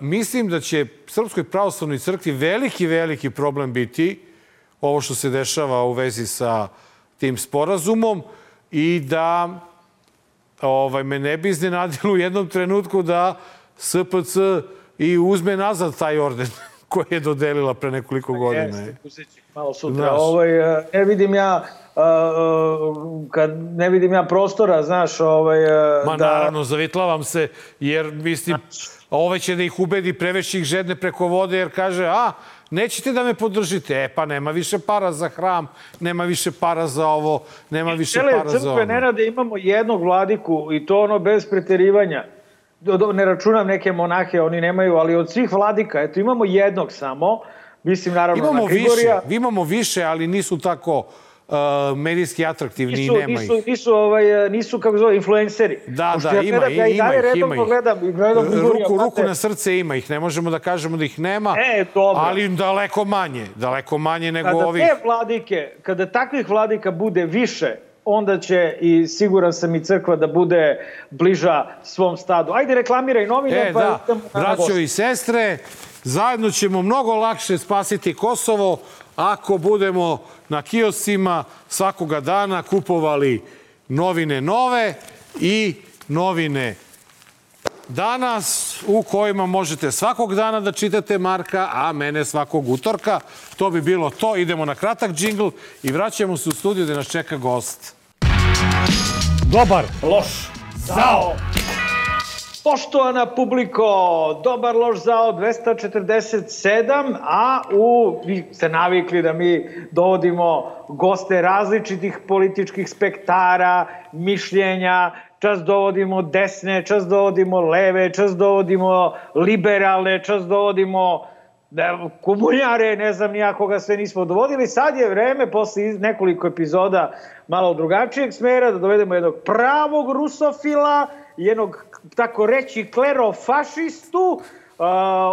mislim da će Srpskoj pravoslavnoj crkvi veliki, veliki problem biti ovo što se dešava u vezi sa tim sporazumom i da ovaj, me ne bi iznenadilo u jednom trenutku da SPC i uzme nazad taj orden koji je dodelila pre nekoliko godina. Jeste, malo sutra. Znaš. Ovaj, e, ne vidim ja kad ne vidim ja prostora, znaš, ovaj, Ma da... naravno, zavitlavam se, jer mislim, ove će da ih ubedi, prevešći ih žedne preko vode, jer kaže, a, nećete da me podržite. E, pa nema više para za hram, nema više para za ovo, nema više Cele para za ovo. ne rade, imamo jednog vladiku i to ono bez preterivanja. Ne računam neke monahe, oni nemaju, ali od svih vladika, eto, imamo jednog samo, mislim naravno imamo na Grigorija. Više, imamo više, ali nisu tako uh, medijski atraktivni nisu, i nema nisu, ih. Nisu, ovaj, nisu kako zove, influenceri. Da, Pošto da, ja ima, gledam, ja i ima dalje ih, redovno ima ih. Gledam, gledam Ruku, ruku na srce ima ih, ne možemo da kažemo da ih nema, E, dobro. ali daleko manje, daleko manje nego Kada ovih. te vladike, kada takvih vladika bude više, onda će i siguran sam i crkva da bude bliža svom stadu. Ajde reklamiraj novine, E, pa da, braćo i sestre, zajedno ćemo mnogo lakše spasiti Kosovo ako budemo na kioscima svakoga dana kupovali novine nove i novine danas u kojima možete svakog dana da čitate Marka, a mene svakog utorka. To bi bilo to. Idemo na kratak džingl i vraćamo se u studiju gde nas čeka gost. Dobar, loš, zao. Poštovana publiko, dobar loš zao 247, a u, vi ste navikli da mi dovodimo goste različitih političkih spektara, mišljenja, čas dovodimo desne, čas dovodimo leve, čas dovodimo liberalne, čas dovodimo da, komunjare, ne znam nija koga sve nismo dovodili. Sad je vreme, posle nekoliko epizoda malo drugačijeg smera, da dovedemo jednog pravog rusofila, jednog, tako reći, klerofašistu,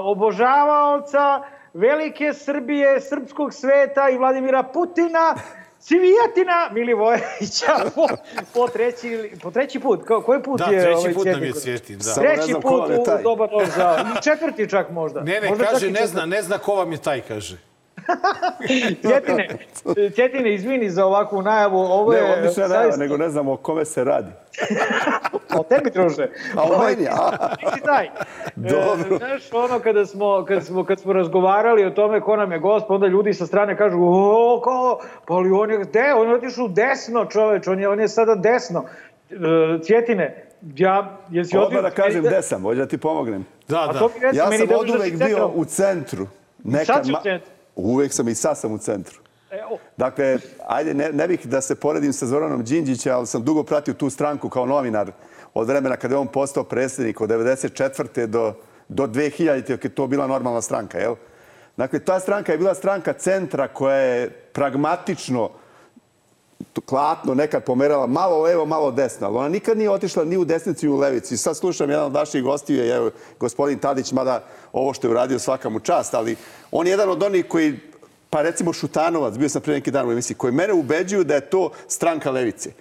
obožavaoca velike Srbije, srpskog sveta i Vladimira Putina, Civijatina Milivojevića po, po, treći, po treći put. Ko, koji put Da, je treći ovaj put nam je? Cvjetin, da. Samo Treći put u taj. dobar. I četvrti čak možda. Ne, ne, možda kaže, ne zna, ne zna ko vam je taj, kaže. Cjetine, Cjetine, izvini za ovakvu najavu. Ovo Ne, je odlična najava, zaista- nego ne znam o kome se radi. O tebi, druže. A o meni, a? Nisi taj. Dobro. E, znaš, ono kada smo, kad, smo, kad smo razgovarali o tome ko nam je gost, pa onda ljudi sa strane kažu, o, kao, pa ali on je, de, on je otišao desno, čoveč, on je, on je sada desno. E, Cvjetine, ja, jesi Odmah da otišao- kažem gde sam, hoće da ti pomognem. Da, A da. to mi reci, Ja meni sam da od možda uvek si bio u centru. Sad si u centru. Uvek sam i sad sam u centru. Dakle, ajde, ne, ne bih da se poredim sa Zoranom Đinđića, ali sam dugo pratio tu stranku kao novinar od vremena kada je on postao predsjednik od 94. do, do 2000. kad je to bila normalna stranka, jel? Dakle, ta stranka je bila stranka centra koja je pragmatično klatno nekad pomerala malo levo, malo desno, ali ona nikad nije otišla ni u desnici, ni u levici. Sad slušam jedan od vaših gostiju, je gospodin Tadić, mada ovo što je uradio svaka mu čast, ali on je jedan od onih koji, pa recimo Šutanovac, bio sam pre neki dan u emisiji, koji mene ubeđuju da je to stranka levice.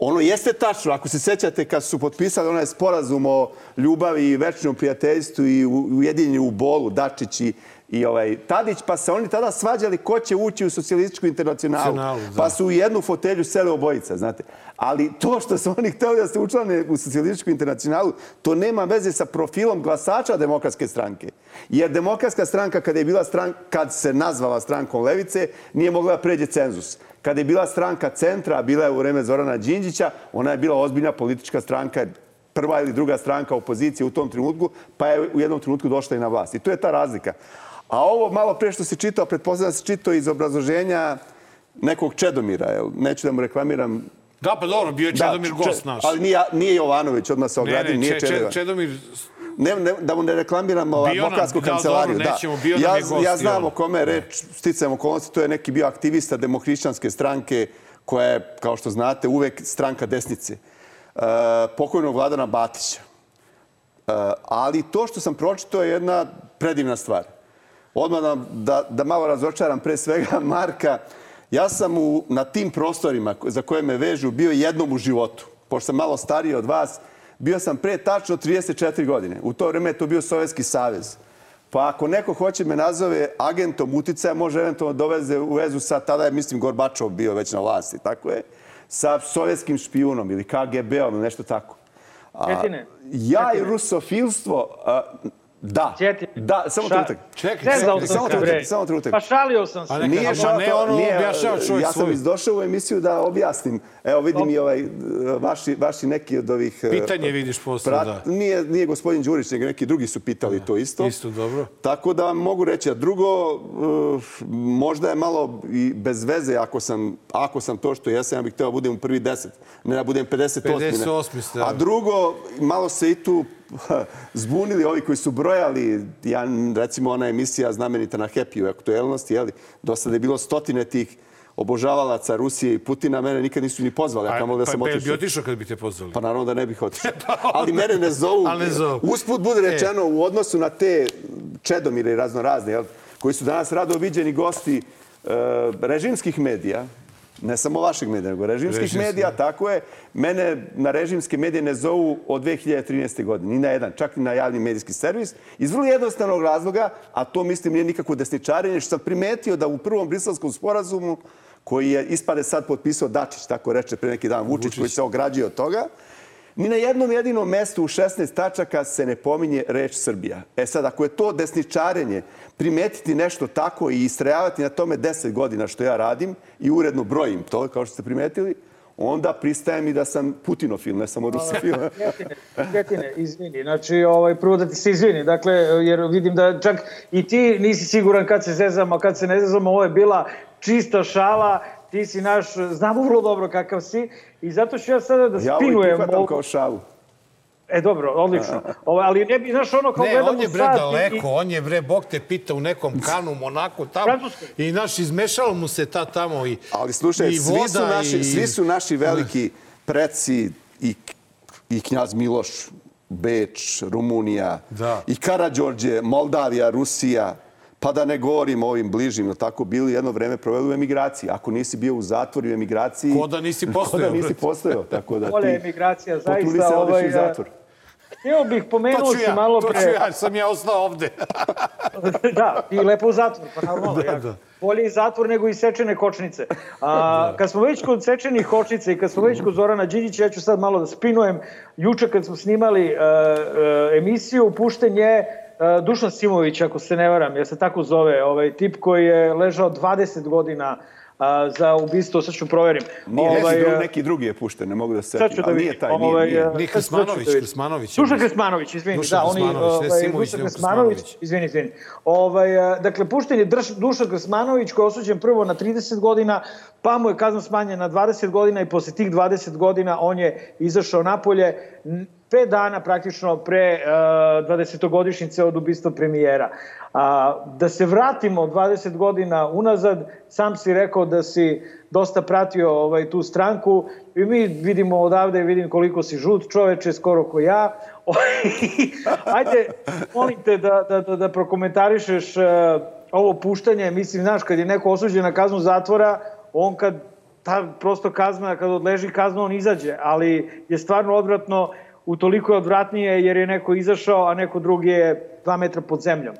Ono jeste tačno, ako se sećate kad su potpisali onaj sporazum o ljubavi i večnom prijateljstvu i ujedinjenju u bolu, Dačić i, i ovaj, Tadić, pa se oni tada svađali ko će ući u socijalističku internacionalu. Da. Pa su u jednu fotelju sele obojica, znate. Ali to što su oni hteli da se učlane u socijalističku internacionalu, to nema veze sa profilom glasača demokratske stranke. Jer demokratska stranka, kada je bila stranka, kad se nazvala strankom Levice, nije mogla da pređe cenzus. Kada je bila stranka centra, bila je u vreme Zorana Đinđića, ona je bila ozbiljna politička stranka, prva ili druga stranka opozicije u tom trenutku, pa je u jednom trenutku došla i na vlast. I to je ta razlika. A ovo malo pre što se čitao, pretpostavljam da se čitao iz obrazloženja nekog Čedomira, jel? neću da mu reklamiram. Da, pa dobro, bio je Čedomir Če- gost naš. Ali nije, nije Jovanović, odmah se Ne, ogradim, ne, nije Če- Če- Čedomir. Čedomir, Ne, ne, da mu ne reklamiram ova Bio nam- advokatsku da, kancelariju. dobro, nećemo, bio nam ja, je gost ja znam o kome reč, sticajem okolnosti, to je neki bio aktivista demohrišćanske stranke koja je, kao što znate, uvek stranka desnice. Uh, pokojnog Vladana Batića. Uh, ali to što sam pročitao je jedna predivna stvar. Odmah da, da, da malo razočaram pre svega Marka. Ja sam u, na tim prostorima za koje me vežu bio jednom u životu. Pošto sam malo stariji od vas, bio sam pre tačno 34 godine. U to vreme je to bio Sovjetski savez. Pa ako neko hoće me nazove agentom uticaja, može eventualno doveze u vezu sa, tada je, mislim, Gorbačov bio već na vlasti, tako je, sa sovjetskim špijunom ili KGB-om ili nešto tako. A, ja i rusofilstvo, a, da, da, samo Ša- trenutak. Čekaj, samo trenutak, samo trenutak. Pa šalio sam se. A neka, Nije šao ne, to, ono nije, objašnjava čovjek ja sam izdošao u emisiju da objasnim. Evo vidim i ovaj, vaši, vaši neki od ovih... eh, Pitanje vidiš posle, da. Nije, nije gospodin Đurić, nego neki drugi su pitali to isto. Isto, dobro. Tako da mogu reći. A drugo, eh, možda je malo i bez veze ako sam, ako sam to što jesam, ja bih hteo da budem u prvi deset. Ne da budem 58. ne. 58 ste, da. A drugo, malo se i tu zbunili ovi koji su brojali, ja, recimo ona emisija znamenita na Happy u aktuelnosti, jeli, do sada je bilo stotine tih obožavalaca Rusije i Putina, mene nikad nisu ni pozvali, a kamo da pa, sam pa, otišao. bi otišao kad bi te pozvali? Pa naravno da ne bih otišao. Ali mene ne zovu. Ali ne zovu. Usput bude E. rečeno u odnosu na te čedomire i raznorazne, jel, koji su danas rado viđeni gosti e, režimskih medija, ne samo vašeg medija, nego režimskih Režimskih, medija, tako je. Mene na režimske medije ne zovu od 2013. godine, ni na jedan, čak ni na javni medijski servis. Iz vrlo jednostavnog razloga, a to mislim nije nikako desničarenje, što sam primetio da u prvom brislavskom sporazumu koji je ispade sad potpisao Dačić, tako reče pre neki dan Vučić, koji se ograđuje od toga, Ni na jednom jedinom mestu u 16 tačaka se ne pominje reč Srbija. E sad, ako je to desničarenje, primetiti nešto tako i istrajavati na tome 10 godina što ja radim i uredno brojim to, kao što ste primetili, onda pristajem i da sam putinofil, ne samo rusofil. Kretine, Kretine, izvini. Znači, ovaj, prvo da ti se izvini, dakle, jer vidim da čak i ti nisi siguran kad se zezamo, kad se ne zezamo, ovo je bila čista šala, ti si naš, znamo vrlo dobro kakav si i zato ću ja sada da Ja ovo i spinujem prihvatam ovo. kao šalu. E, dobro, odlično. Ovo, ali ne bi, znaš, ono kao Ne, gledamo on je bre sat i- daleko, on je bre, Bog te pita u nekom kanu, Monaku, tamo. Francuskoj. I naš, izmešalo mu se ta tamo i Ali slušaj, i svi su, naši, i... svi su naši veliki preci i, i knjaz Miloš, Beč, Rumunija, Da. i Karađorđe, Moldavija, Rusija, pa da ne govorim o ovim bližim, no tako bili jedno vreme proveli u emigraciji. Ako nisi bio u zatvoru u emigraciji... Ko da nisi Ko postojao, da nisi postojao, tako da Vole ti... emigracija, Potuli zaista. se Ovaj, u zatvor. Htio bih, pomenuo To ću si ja, malo to pre... ću ja, sam ja ostao ovde. da, i lepo u zatvor, pa normalno. Da, ja. da. Bolje i zatvor nego i sečene kočnice. A, kad smo već kod sečenih kočnica i kad smo već kod Zorana Đinđića, ja ću sad malo da spinujem. Juče kad smo snimali uh, uh, emisiju, pušten je uh, Dušan Simović, ako se ne varam, ja se tako zove, ovaj tip koji je ležao 20 godina a, za ubistvo, sad ću proverim. Nije, neki, Ovaj, drugi, e, neki drugi je pušten, ne mogu da se setim. da Ali nije taj, nije, Ovaj, nije. e, Nije ću da je Dušan bio. Krsmanović, izvini. Dušan da, oni, ne ovaj, Simović, Dušan Krsmanović. izvini, izvini. Ovaj, e, dakle, pušten je Drš, Dušan Krsmanović koji je osuđen prvo na 30 godina, pa mu je kazna smanjena na 20 godina i posle tih 20 godina on je izašao napolje pet dana praktično pre uh, 20-godišnjice od ubistva premijera. A, da se vratimo 20 godina unazad, sam si rekao da si dosta pratio ovaj, tu stranku i mi vidimo odavde, vidim koliko si žut čoveče, skoro ko ja. Ajde, molim te da, da, da, da prokomentarišeš uh, ovo puštanje. Mislim, znaš, kad je neko osuđen na kaznu zatvora, on kad ta prosto kazna, kad odleži kaznu, on izađe, ali je stvarno odvratno, utoliko je odvratnije jer je neko izašao, a neko drugi je dva metra pod zemljom.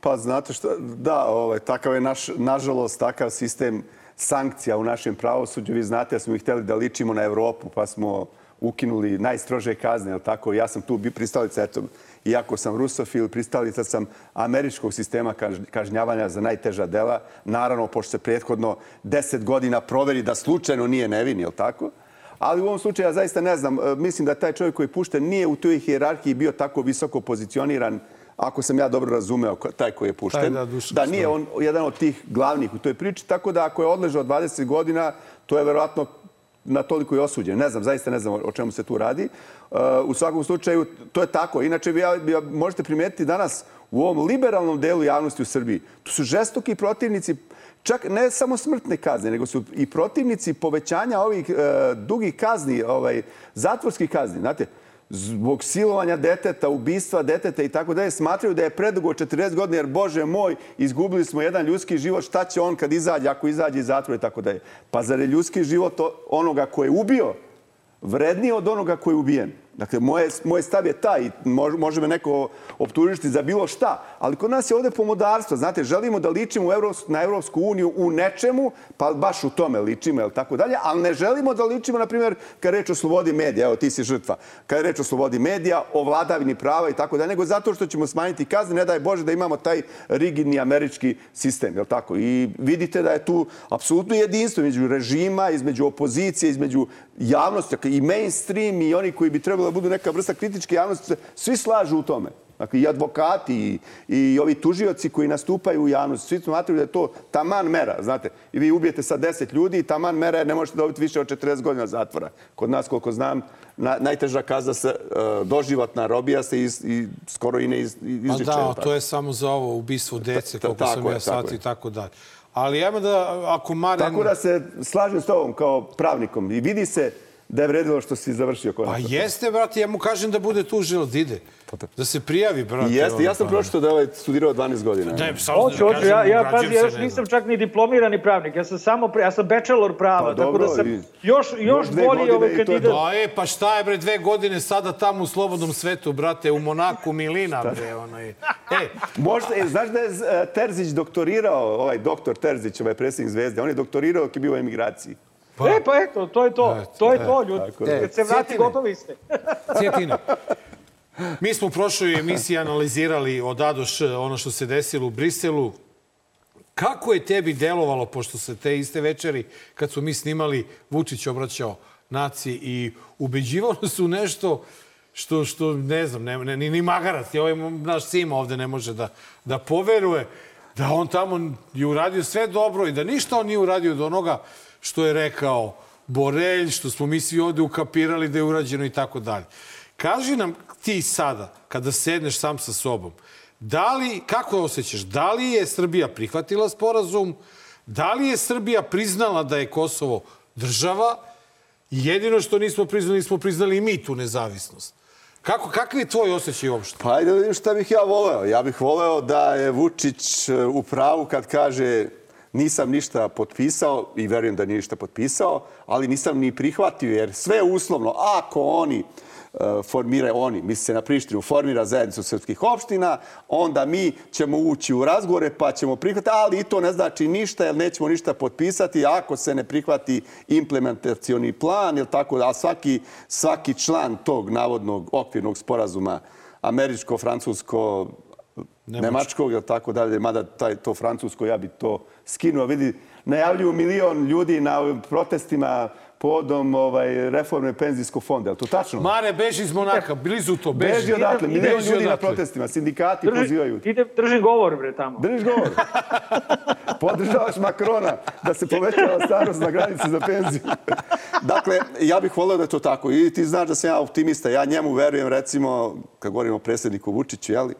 Pa znate što, da, ovaj, takav je naš, nažalost, takav sistem sankcija u našem pravosuđu. Vi znate da smo ih hteli da ličimo na Evropu, pa smo ukinuli najstrože kazne, jel tako? Ja sam tu pristalica, eto, iako sam rusofil, pristalica sam američkog sistema kaž- kažnjavanja za najteža dela. Naravno, pošto se prethodno deset godina proveri da slučajno nije nevin, jel tako? Ali u ovom slučaju ja zaista ne znam. E, Mislim da taj čovjek koji pušten nije u toj hijerarhiji bio tako visoko pozicioniran ako sam ja dobro razumeo taj koji je pušten, Taj, da, da nije on jedan od tih glavnih u toj priči, tako da ako je odležao 20 godina, to je verovatno na toliko i osuđen. Ne znam, zaista ne znam o čemu se tu radi. Uh, u svakom slučaju, to je tako. Inače, vi, možete primetiti danas u ovom liberalnom delu javnosti u Srbiji, tu su žestoki protivnici čak ne samo smrtne kazne, nego su i protivnici povećanja ovih uh, dugih kazni, ovaj, zatvorskih kazni. Znate, zbog silovanja deteta, ubistva deteta i tako dalje, smatraju da je predugo 40 godina, jer Bože moj, izgubili smo jedan ljudski život, šta će on kad izađe, ako izađe iz zatvora i tako dalje. Pa zar je ljudski život onoga ko je ubio vredniji od onoga koji je ubijen? Dakle, moje, moj stav je taj, može, može me neko optužiti za bilo šta, ali kod nas je ovde pomodarstvo. Znate, želimo da ličimo na Evropsku uniju u nečemu, pa baš u tome ličimo, jel tako dalje, ali ne želimo da ličimo, na primjer, kad reč o slobodi medija, evo ti si žrtva, kad reč o slobodi medija, o vladavini prava i tako dalje, nego zato što ćemo smanjiti kazne, ne daj Bože da imamo taj rigidni američki sistem, jel tako? I vidite da je tu apsolutno jedinstvo između režima, između opozicije, između javnosti, dakle, i mainstream i oni koji bi trebalo da budu neka vrsta kritičke javnosti, svi slažu u tome. Dakle, i advokati i, i ovi tužioci koji nastupaju u javnosti, svi smatraju da je to taman mera, znate. I vi ubijete sad 10 ljudi i taman mera je ne možete dobiti više od 40 godina zatvora. Kod nas, koliko znam, na, najteža kazna se uh, doživotna robija se iz, i skoro i ne iz, Pa izriče. da, jel to je samo za ovo ubistvo dece, ta- koliko sam ja sati i tako dalje. Ali ajmo da, ako Maren... Tako da se slažem s tobom kao pravnikom. I vidi se da je vredilo što si završio Pa konačno. jeste, brate, ja mu kažem da bude tužilac, da ide. Da se prijavi, brate. I jeste, ja sam pa- pročitao da je ovaj studirao 12 godina. Ne, samo Hoću, da hoću, ja, ja, pazi, ja još nisam čak ni diplomirani pravnik, ja sam samo, ja sam bachelor prava, Pa tako dobro, da sam još, još bolji ovaj kandidat. Pa e, pa šta je bre dve godine sada tamo u slobodnom svetu, brate, u Monaku Milina, bre, onaj. E, Možda, e, znaš da je e, Terzić doktorirao, ovaj doktor Terzić, ovaj predsjednik Zvezde, on je doktorirao dok je bio u emigraciji. E, pa eto, to je to, to je to, ljudi. Kad se vrati, Cjetine. gotovi ste. Cijetina. Mi smo u prošloj emisiji analizirali od A do Š ono što se desilo u Briselu. Kako je tebi delovalo, pošto se te iste večeri, kad su mi snimali, Vučić obraćao naciji i ubeđivao nas u nešto što, što ne znam, ne, ne, ni, ni magarac, ni ovaj naš Sima ovde ne može da, da poveruje da on tamo je uradio sve dobro i da ništa on nije uradio do onoga što je rekao Borelj, što smo mi svi ovde ukapirali da je urađeno i tako dalje. Kaži nam ti sada, kada sedneš sam sa sobom, da li, kako osjećaš, da li je Srbija prihvatila sporazum, da li je Srbija priznala da je Kosovo država jedino što nismo priznali, nismo priznali i mi tu nezavisnost. Kako, kakav je tvoj osjećaj uopšte? Pa ajde da vidim šta bih ja voleo. Ja bih voleo da je Vučić e, u pravu kad kaže nisam ništa potpisao i verujem da nije ništa potpisao, ali nisam ni prihvatio jer sve uslovno. Ako oni e, formira oni, misli se na Prištinu, formira zajednicu srpskih opština, onda mi ćemo ući u razgovore pa ćemo prihvatiti, ali i to ne znači ništa jer nećemo ništa potpisati ako se ne prihvati implementacioni plan, jer tako da svaki, svaki član tog navodnog okvirnog sporazuma američko, nemačkog, ili tako dalje, mada taj, to francusko, ja bi to skinuo. Vidi, najavljuju milion ljudi na ovim protestima povodom ovaj, reforme penzijskog fonda. Je li to tačno? Mare, beži iz Monaka, blizu to, beži. Beži odatle, milion beži ljudi na odatle. protestima, sindikati Drži, pozivaju. idem, držim govor, bre, tamo. Držiš govor. Podržavaš Makrona da se povećava starost na granici za penziju. dakle, ja bih volio da je to tako. I ti znaš da sam ja optimista. Ja njemu verujem, recimo, kad govorimo o predsjedniku Vučiću, jeli?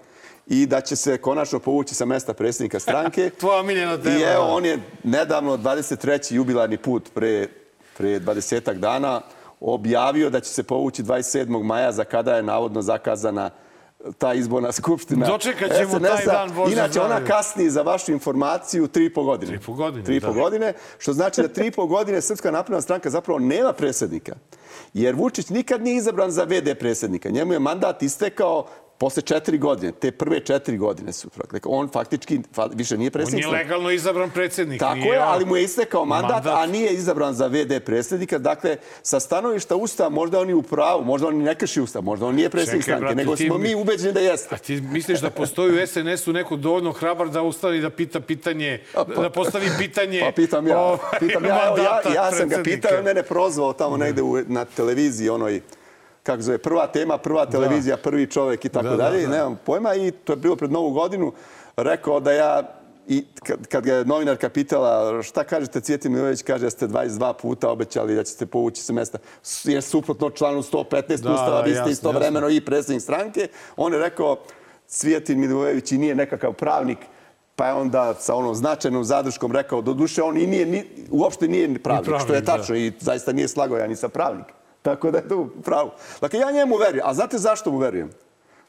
I da će se konačno povući sa mesta predsjednika stranke. Tvoja omiljena tema. I evo, on je nedavno, 23. jubilarni put pre, pre 20 dana, objavio da će se povući 27. maja za kada je navodno zakazana ta izborna skupština. Dočekat ćemo taj dan, Bože Inače, ona kasni za vašu informaciju tri i po godine. Tri i po godine, Tri po da. godine, što znači da tri i po godine Srpska napredna stranka zapravo nema predsjednika. Jer Vučić nikad nije izabran za VD predsjednika. Njemu je mandat istekao posle četiri godine. Te prve četiri godine su. Dakle, on faktički fa- više nije On predsjednik. je stranke. legalno izabran predsjednik. Tako nije je, on- ali mu je istekao mandat, Mandat. a nije izabran za VD predsjednika. Dakle, sa stanovišta Ustava možda on i u pravu, možda on i ne krši Ustav, možda on nije predsjednik Čekaj, stranke, brate, nego smo mi- mi ubeđeni da jeste. A ti misliš da postoji u SNS-u neko dovoljno hrabar da ustavi da pita pitanje, da postavi pitanje... Pa pitam ja, ovaj, pitam ja, ja, mandata ja sam ga pitao, on mene prozvao tamo negde u, na televiziji, onoj, kako zove, prva tema, prva televizija, prvi čovek i tako Da, da, dalje, da. nemam pojma i to je bilo pred novu godinu, rekao da ja I kad, kad ga je novinarka pitala šta kažete Cvjetin Milojević, kaže da ste 22 puta obećali da ćete povući se mesta. Jer suprotno članu 115 Da, ustava, da, vi ste istovremeno i predsjednik stranke. On je rekao Cvjetin Milojević i nije nekakav pravnik, pa je onda sa onom značajnom zadrškom rekao, do duše on i nije, ni, uopšte nije pravnik, pravnik, što je da. tačno i zaista nije slagao, ja nisam pravnik. Tako da je to u pravu. Dakle, ja njemu verujem. A znate zašto mu verujem?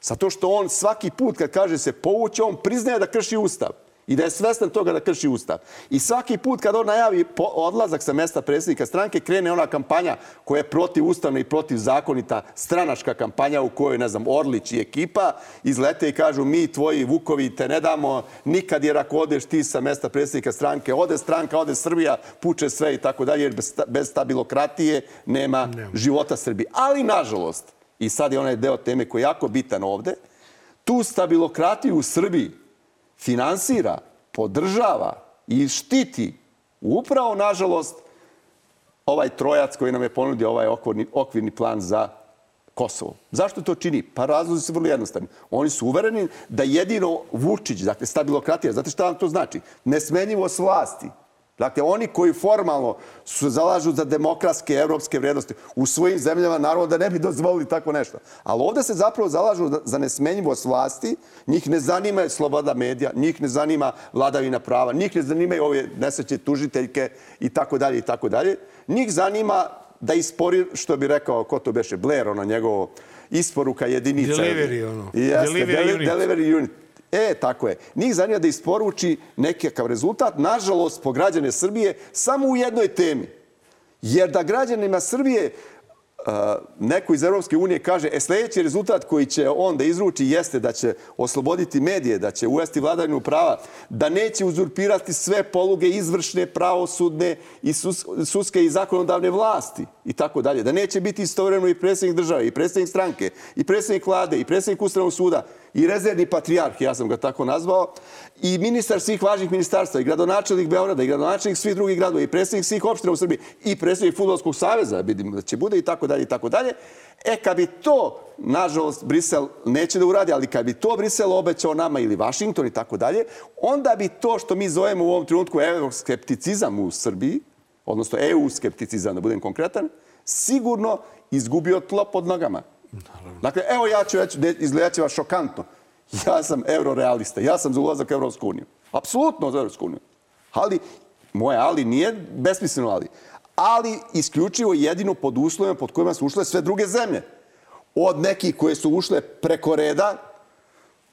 Zato što on svaki put kad kaže se povući, on priznaje da krši ustav. I da je svestan toga da krši ustav. I svaki put kad on najavi odlazak sa mesta predsjednika stranke, krene ona kampanja koja je protivustavna i protivzakonita stranačka kampanja u kojoj, ne znam, Orlić i ekipa izlete i kažu mi, tvoji Vukovi, te ne damo nikad jer ako odeš ti sa mesta predsjednika stranke, ode stranka, ode Srbija, puče sve i tako dalje, jer bez stabilokratije nema života Srbije. Ali, nažalost, i sad je onaj deo teme koji je jako bitan ovde, tu stabilokratiju u Srbiji finansira, podržava i štiti upravo, nažalost, ovaj trojac koji nam je ponudio ovaj okvirni, okvirni plan za Kosovo. Zašto to čini? Pa razlozi su vrlo jednostavni. Oni su uvereni da jedino Vučić, dakle stabilokratija, znate šta vam to znači? Nesmenjivost vlasti. Dakle, oni koji formalno su zalažu za demokratske evropske vrednosti u svojim zemljama, naravno da ne bi dozvolili tako nešto. Ali ovde se zapravo zalažu za nesmenjivost vlasti, njih ne zanima sloboda medija, njih ne zanima vladavina prava, njih ne zanimaju ove nesreće tužiteljke i tako dalje i tako dalje. Njih zanima da ispori, što bi rekao, ko to beše, Blair, ono njegovo isporuka jedinica. Delivery, ono. Jeste, Delivery deli, unit. Delivery unit. E, tako je. Njih zanima da isporuči nekakav rezultat, nažalost, po građane Srbije, samo u jednoj temi. Jer da građanima Srbije neko iz Europske unije kaže e, sledeći rezultat koji će on da izruči jeste da će osloboditi medije, da će uvesti vladavinu prava, da neće uzurpirati sve poluge izvršne, pravosudne i sus, sudske i zakonodavne vlasti i tako dalje. Da neće biti istovremeno i predsjednik države, i predsjednik stranke, i predsjednik vlade, i predsjednik Ustavnog suda, i rezervni patrijarh, ja sam ga tako nazvao, i ministar svih važnih ministarstva, i gradonačelnik Beograda, i gradonačelnik svih drugih gradova, i predsjednik svih opština u Srbiji, i predsjednik Futbolskog saveza, vidim da će bude i tako dalje i tako dalje. E, kad bi to, nažalost, Brisel neće da uradi, ali kad bi to Brisel obećao nama ili Vašington i tako dalje, onda bi to što mi zovemo u ovom trenutku euroskepticizam u Srbiji, odnosno EU skepticizam, da budem konkretan, sigurno izgubio tlo pod nogama. Dakle, evo ja ću reći, izgledat će vas šokantno. Ja sam eurorealista, ja sam za ulazak u Evropsku uniju. Apsolutno za Evropsku uniju. Ali, moje ali nije besmisleno ali. Ali isključivo jedino pod uslovima pod kojima su ušle sve druge zemlje. Od nekih koje su ušle preko reda,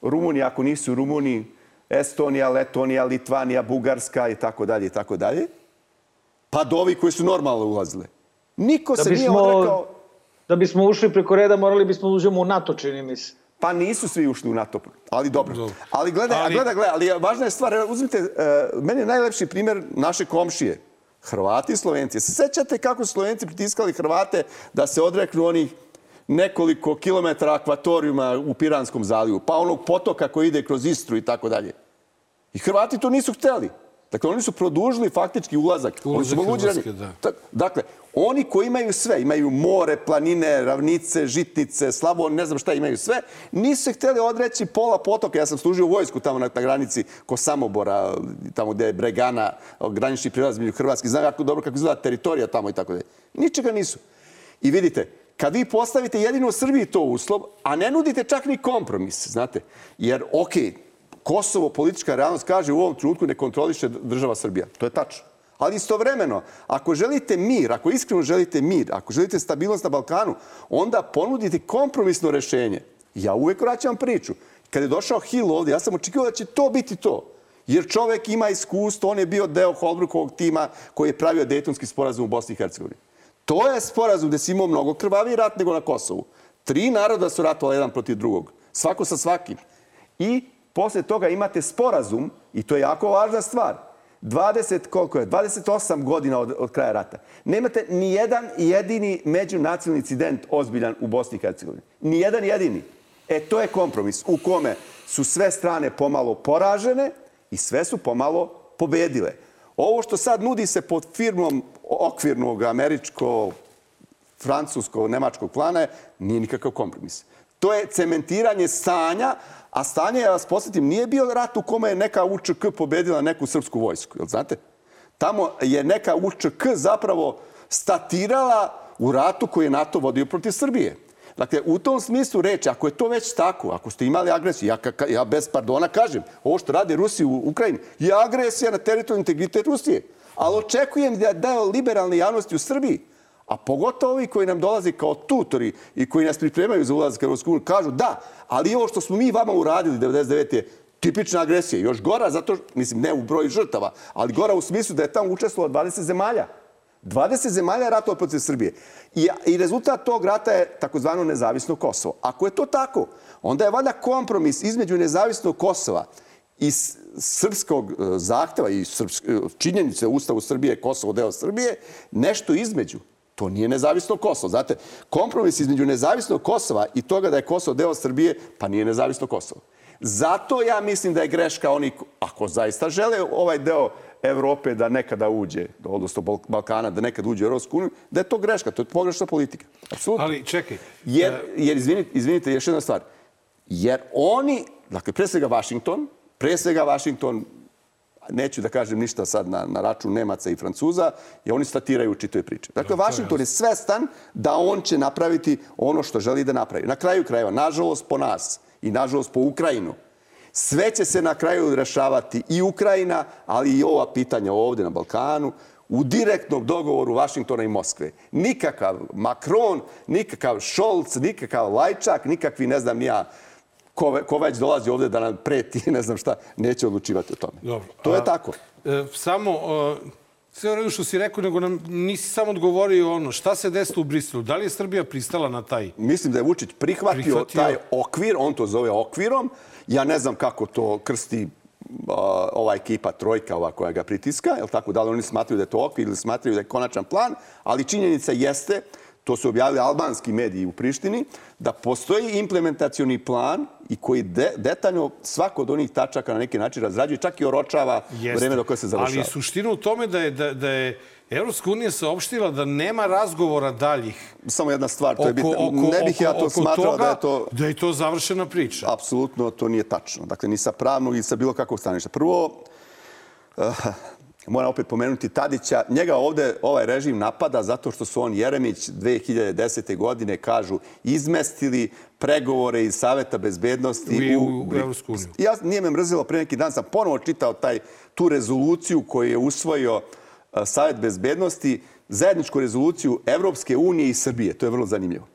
Rumunija ako nisu Rumuniji, Estonija, Letonija, Litvanija, Bugarska i tako dalje i tako dalje, pa do ovih koji su normalno ulazile. Niko Da se nije bismo, odrekao... da bismo ušli preko reda, morali bismo da uđemo u NATO, čini mi se. Pa nisu svi ušli u NATO, ali dobro. Dobro. Ali gledaj, Ali- gledaj, gledaj, ali važna je stvar, uzmite, uh, meni je najlepši primjer naše komšije, Hrvati i Slovenci. Se sećate kako su Slovenci pritiskali Hrvate da se odreknu onih nekoliko kilometara akvatorijuma u Piranskom zalivu, pa onog potoka koji ide kroz Istru i tako dalje. I Hrvati to nisu hteli. Dakle, oni su produžili faktički ulazak. oni su Ulazak Hrvatske, ranije. da. Dakle, oni koji imaju sve, imaju more, planine, ravnice, žitnice, slabo, ne znam šta imaju sve, nisu se hteli odreći pola potoka. Ja sam služio u vojsku tamo na, na granici ko Samobora, tamo gde je Bregana, granični prilaz među Hrvatski. Znam jako dobro kako izgleda teritorija tamo i tako dalje. Ničega nisu. I vidite, kad vi postavite jedino u Srbiji to uslov, a ne nudite čak ni kompromis, znate, jer, okej, Kosovo, politička realnost, kaže u ovom trenutku ne kontroliše država Srbija. To je tačno. Ali istovremeno, ako želite mir, ako iskreno želite mir, ako želite stabilnost na Balkanu, onda ponudite kompromisno rešenje. Ja uvek vraćam priču. Kad je došao Hill ovdje, ja sam očekivao da će to biti to. Jer čovek ima iskustvo, on je bio deo Holbrookovog tima koji je pravio Dejtonski sporazum u Bosni i Hercegovini. To je sporazum gde si imao mnogo krvaviji rat nego na Kosovu. Tri naroda su ratovali jedan protiv drugog. Svako sa svakim. I posle toga imate sporazum, i to je jako važna stvar, 20, koliko je, 28 godina od, od kraja rata. Nemate ni jedan jedini međunacionalni incident ozbiljan u Bosni i Hercegovini. Ni jedan jedini. E, to je kompromis u kome su sve strane pomalo poražene i sve su pomalo pobedile. Ovo što sad nudi se pod firmom okvirnog američko francusko-nemačkog plana je, nije nikakav kompromis. To je cementiranje stanja, a stanje, ja vas posjetim, nije bio rat u kome je neka UČK pobedila neku srpsku vojsku, jel znate? Tamo je neka UČK zapravo statirala u ratu koji je NATO vodio protiv Srbije. Dakle, u tom smislu reči, ako je to već tako, ako ste imali agresiju, ja, ja bez pardona kažem, ovo što radi Rusi u Ukrajini je agresija na teritorijalni integritet Rusije. Ali očekujem da deo liberalne javnosti u Srbiji, a pogotovo ovi koji nam dolaze kao tutori i koji nas pripremaju za ulazak u Evropsku uniju, kažu da, ali ovo što smo mi vama uradili 99. je tipična agresija. Još gora, zato, mislim, ne u broju žrtava, ali gora u smislu da je tamo učestvovalo 20 zemalja. 20 zemalja ratovalo protiv Srbije. I, I rezultat tog rata je takozvano nezavisno Kosovo. Ako je to tako, onda je valjda kompromis između nezavisnog Kosova i srpskog e, zahteva i srpsk, e, činjenice Ustavu Srbije, Kosovo deo Srbije, nešto između. To nije nezavisno Kosovo. Znate, kompromis između nezavisnog Kosova i toga da je Kosovo deo Srbije, pa nije nezavisno Kosovo. Zato ja mislim da je greška oni, ako zaista žele ovaj deo Evrope da nekada uđe, odnosno Bal- Balkana da nekada uđe u Evropsku uniju, da je to greška, to je pogrešna politika. Apsolutno. Ali čekaj, Jer, jer izvinite, izvinite, još jedna stvar. Jer oni, dakle, pre svega Washington, pre svega Washington, neću da kažem ništa sad na, na račun Nemaca i Francuza, i oni statiraju u čitoj priči. Dakle, Vašington je svestan da on će napraviti ono što želi da napravi. Na kraju krajeva, nažalost po nas i nažalost po Ukrajinu, sve će se na kraju rešavati i Ukrajina, ali i ova pitanja ovde na Balkanu, u direktnom dogovoru Vašingtona i Moskve. Nikakav Macron, nikakav Scholz, nikakav Lajčak, nikakvi, ne znam, nija, ko, ko već dolazi ovde da nam preti, ne znam šta, neće odlučivati o tome. Dobro. To je A, tako. E, samo, e, sve redu što si rekao, nego nam nisi samo odgovorio ono, šta se desilo u Briselu? Da li je Srbija pristala na taj? Mislim da je Vučić prihvatio, Prihvatio. taj okvir, on to zove okvirom. Ja ne znam kako to krsti ova ekipa trojka ova koja ga pritiska, jel tako, da li oni smatraju da je to okvir ili smatraju da je konačan plan, ali činjenica jeste, to su objavili albanski mediji u Prištini, da postoji implementacioni plan i koji de, detaljno svako od onih tačaka na neki način razrađuje, čak i oročava vreme do koje se završava. Ali suština u tome da je, da, da je Evropska unija saopštila da nema razgovora daljih Samo jedna stvar, to je bitno. Ne bih ja to smatrao da je to... Da je to završena priča. Apsolutno to nije tačno. Dakle, ni sa pravnog, ni sa bilo kakvog staništa. Prvo, uh, moram opet pomenuti Tadića. Njega ovde ovaj režim napada zato što su on Jeremić 2010. godine, kažu, izmestili pregovore iz Saveta bezbednosti u, u, u Evropsku uniju. Ja, nije me mrzilo, pre neki dan sam ponovo čitao taj, tu rezoluciju koju je usvojio uh, Savet bezbednosti, zajedničku rezoluciju Evropske unije i Srbije. To je vrlo zanimljivo.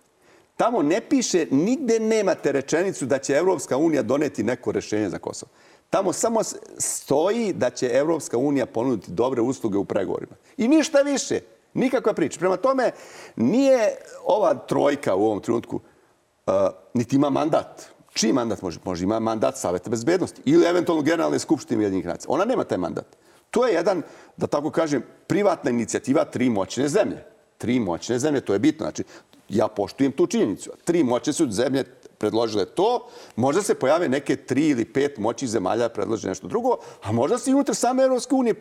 Tamo ne piše, nigde nemate rečenicu da će Evropska unija doneti neko rešenje za Kosovo. Tamo samo stoji da će Evropska unija ponuditi dobre usluge u pregovorima. I ništa više. Nikakva priča. Prema tome, nije ova trojka u ovom trenutku uh, niti ima mandat. Čiji mandat može? Može ima mandat Saveta bezbednosti ili eventualno Generalne skupštine Ujedinjenih nacija. Ona nema taj mandat. To je jedan, da tako kažem, privatna inicijativa tri moćne zemlje. Tri moćne zemlje, to je bitno. Znači, ja poštujem tu činjenicu. Tri moćne su zemlje predložile to, možda se pojave neke tri ili pet moćih zemalja predlože nešto drugo, a možda se i unutar same Evropske unije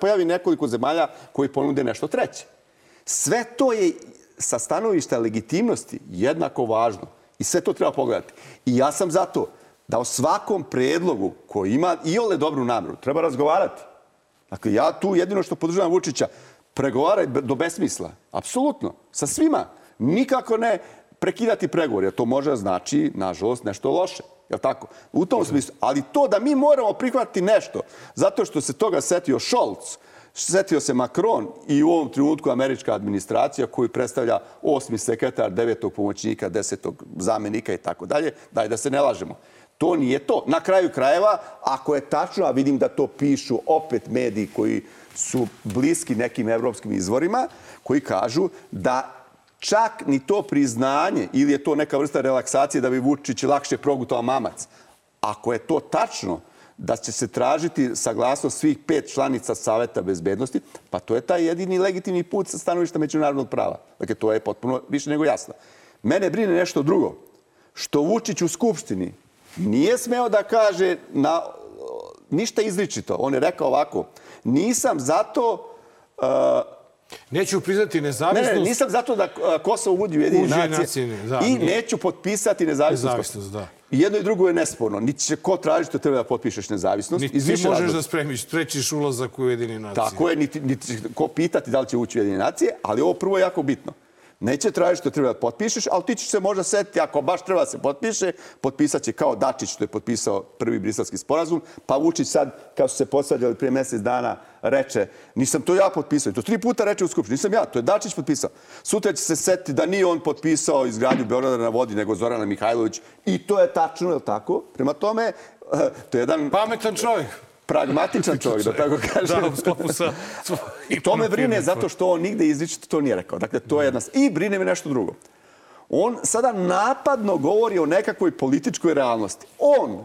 pojavi nekoliko zemalja koji ponude nešto treće. Sve to je sa stanovišta legitimnosti jednako važno i sve to treba pogledati. I ja sam zato da o svakom predlogu koji ima i ole dobru namjeru treba razgovarati. Dakle, ja tu jedino što podržavam Vučića, pregovaraj do besmisla. Apsolutno. Sa svima. Nikako ne prekidati pregovor, jer to može znači, nažalost, nešto loše. Je tako? U tom smislu. Ali to da mi moramo prihvatiti nešto, zato što se toga setio Scholz, setio se Macron i u ovom trenutku američka administracija koju predstavlja osmi sekretar, devetog pomoćnika, desetog zamenika i tako dalje, daj da se ne lažemo. To nije to. Na kraju krajeva, ako je tačno, a vidim da to pišu opet mediji koji su bliski nekim evropskim izvorima, koji kažu da čak ni to priznanje ili je to neka vrsta relaksacije da bi Vučić lakše progutao mamac. Ako je to tačno, da će se tražiti saglasnost svih pet članica Saveta bezbednosti, pa to je taj jedini legitimni put sa stanovišta međunarodnog prava. Dakle, to je potpuno više nego jasno. Mene brine nešto drugo. Što Vučić u Skupštini nije smeo da kaže na, ništa izričito. On je rekao ovako, nisam zato uh, Neću priznati nezavisnost. Ne, ne, nisam zato da Kosovo uvodi u jedine nacije, da, i neću potpisati nezavisnost. Nezavisnost, da. I jedno i drugo je nesporno. Niti će ko tražiti da treba da potpišeš nezavisnost. Niti ti možeš razloga. da spremiš, sprečiš ulazak u jedine nacije. Tako je, niti, niti će ko pitati da li će ući u jedine nacije, ali ovo prvo je jako bitno. Neće tražiti što treba da potpišeš, ali ti ćeš se možda setiti, ako baš treba da se potpiše, potpisat će kao Dačić što je potpisao prvi briselski sporazum, pa Vučić sad, kao su se posvađali prije mjesec dana, reče, nisam to ja potpisao. I to tri puta reče u Skupštini, nisam ja, to je Dačić potpisao. Sutra će se setiti da nije on potpisao izgradnju Beograda na vodi, nego Zorana Mihajlović. I to je tačno, je li tako? Prema tome, to je jedan... Pametan čovjek pragmatičan čovjek, da tako kažem. Da, u sklopu sa... I to me brine zato što on nigde izričito to nije rekao. Dakle, to je jedna... I brine me nešto drugo. On sada napadno govori o nekakvoj političkoj realnosti. On,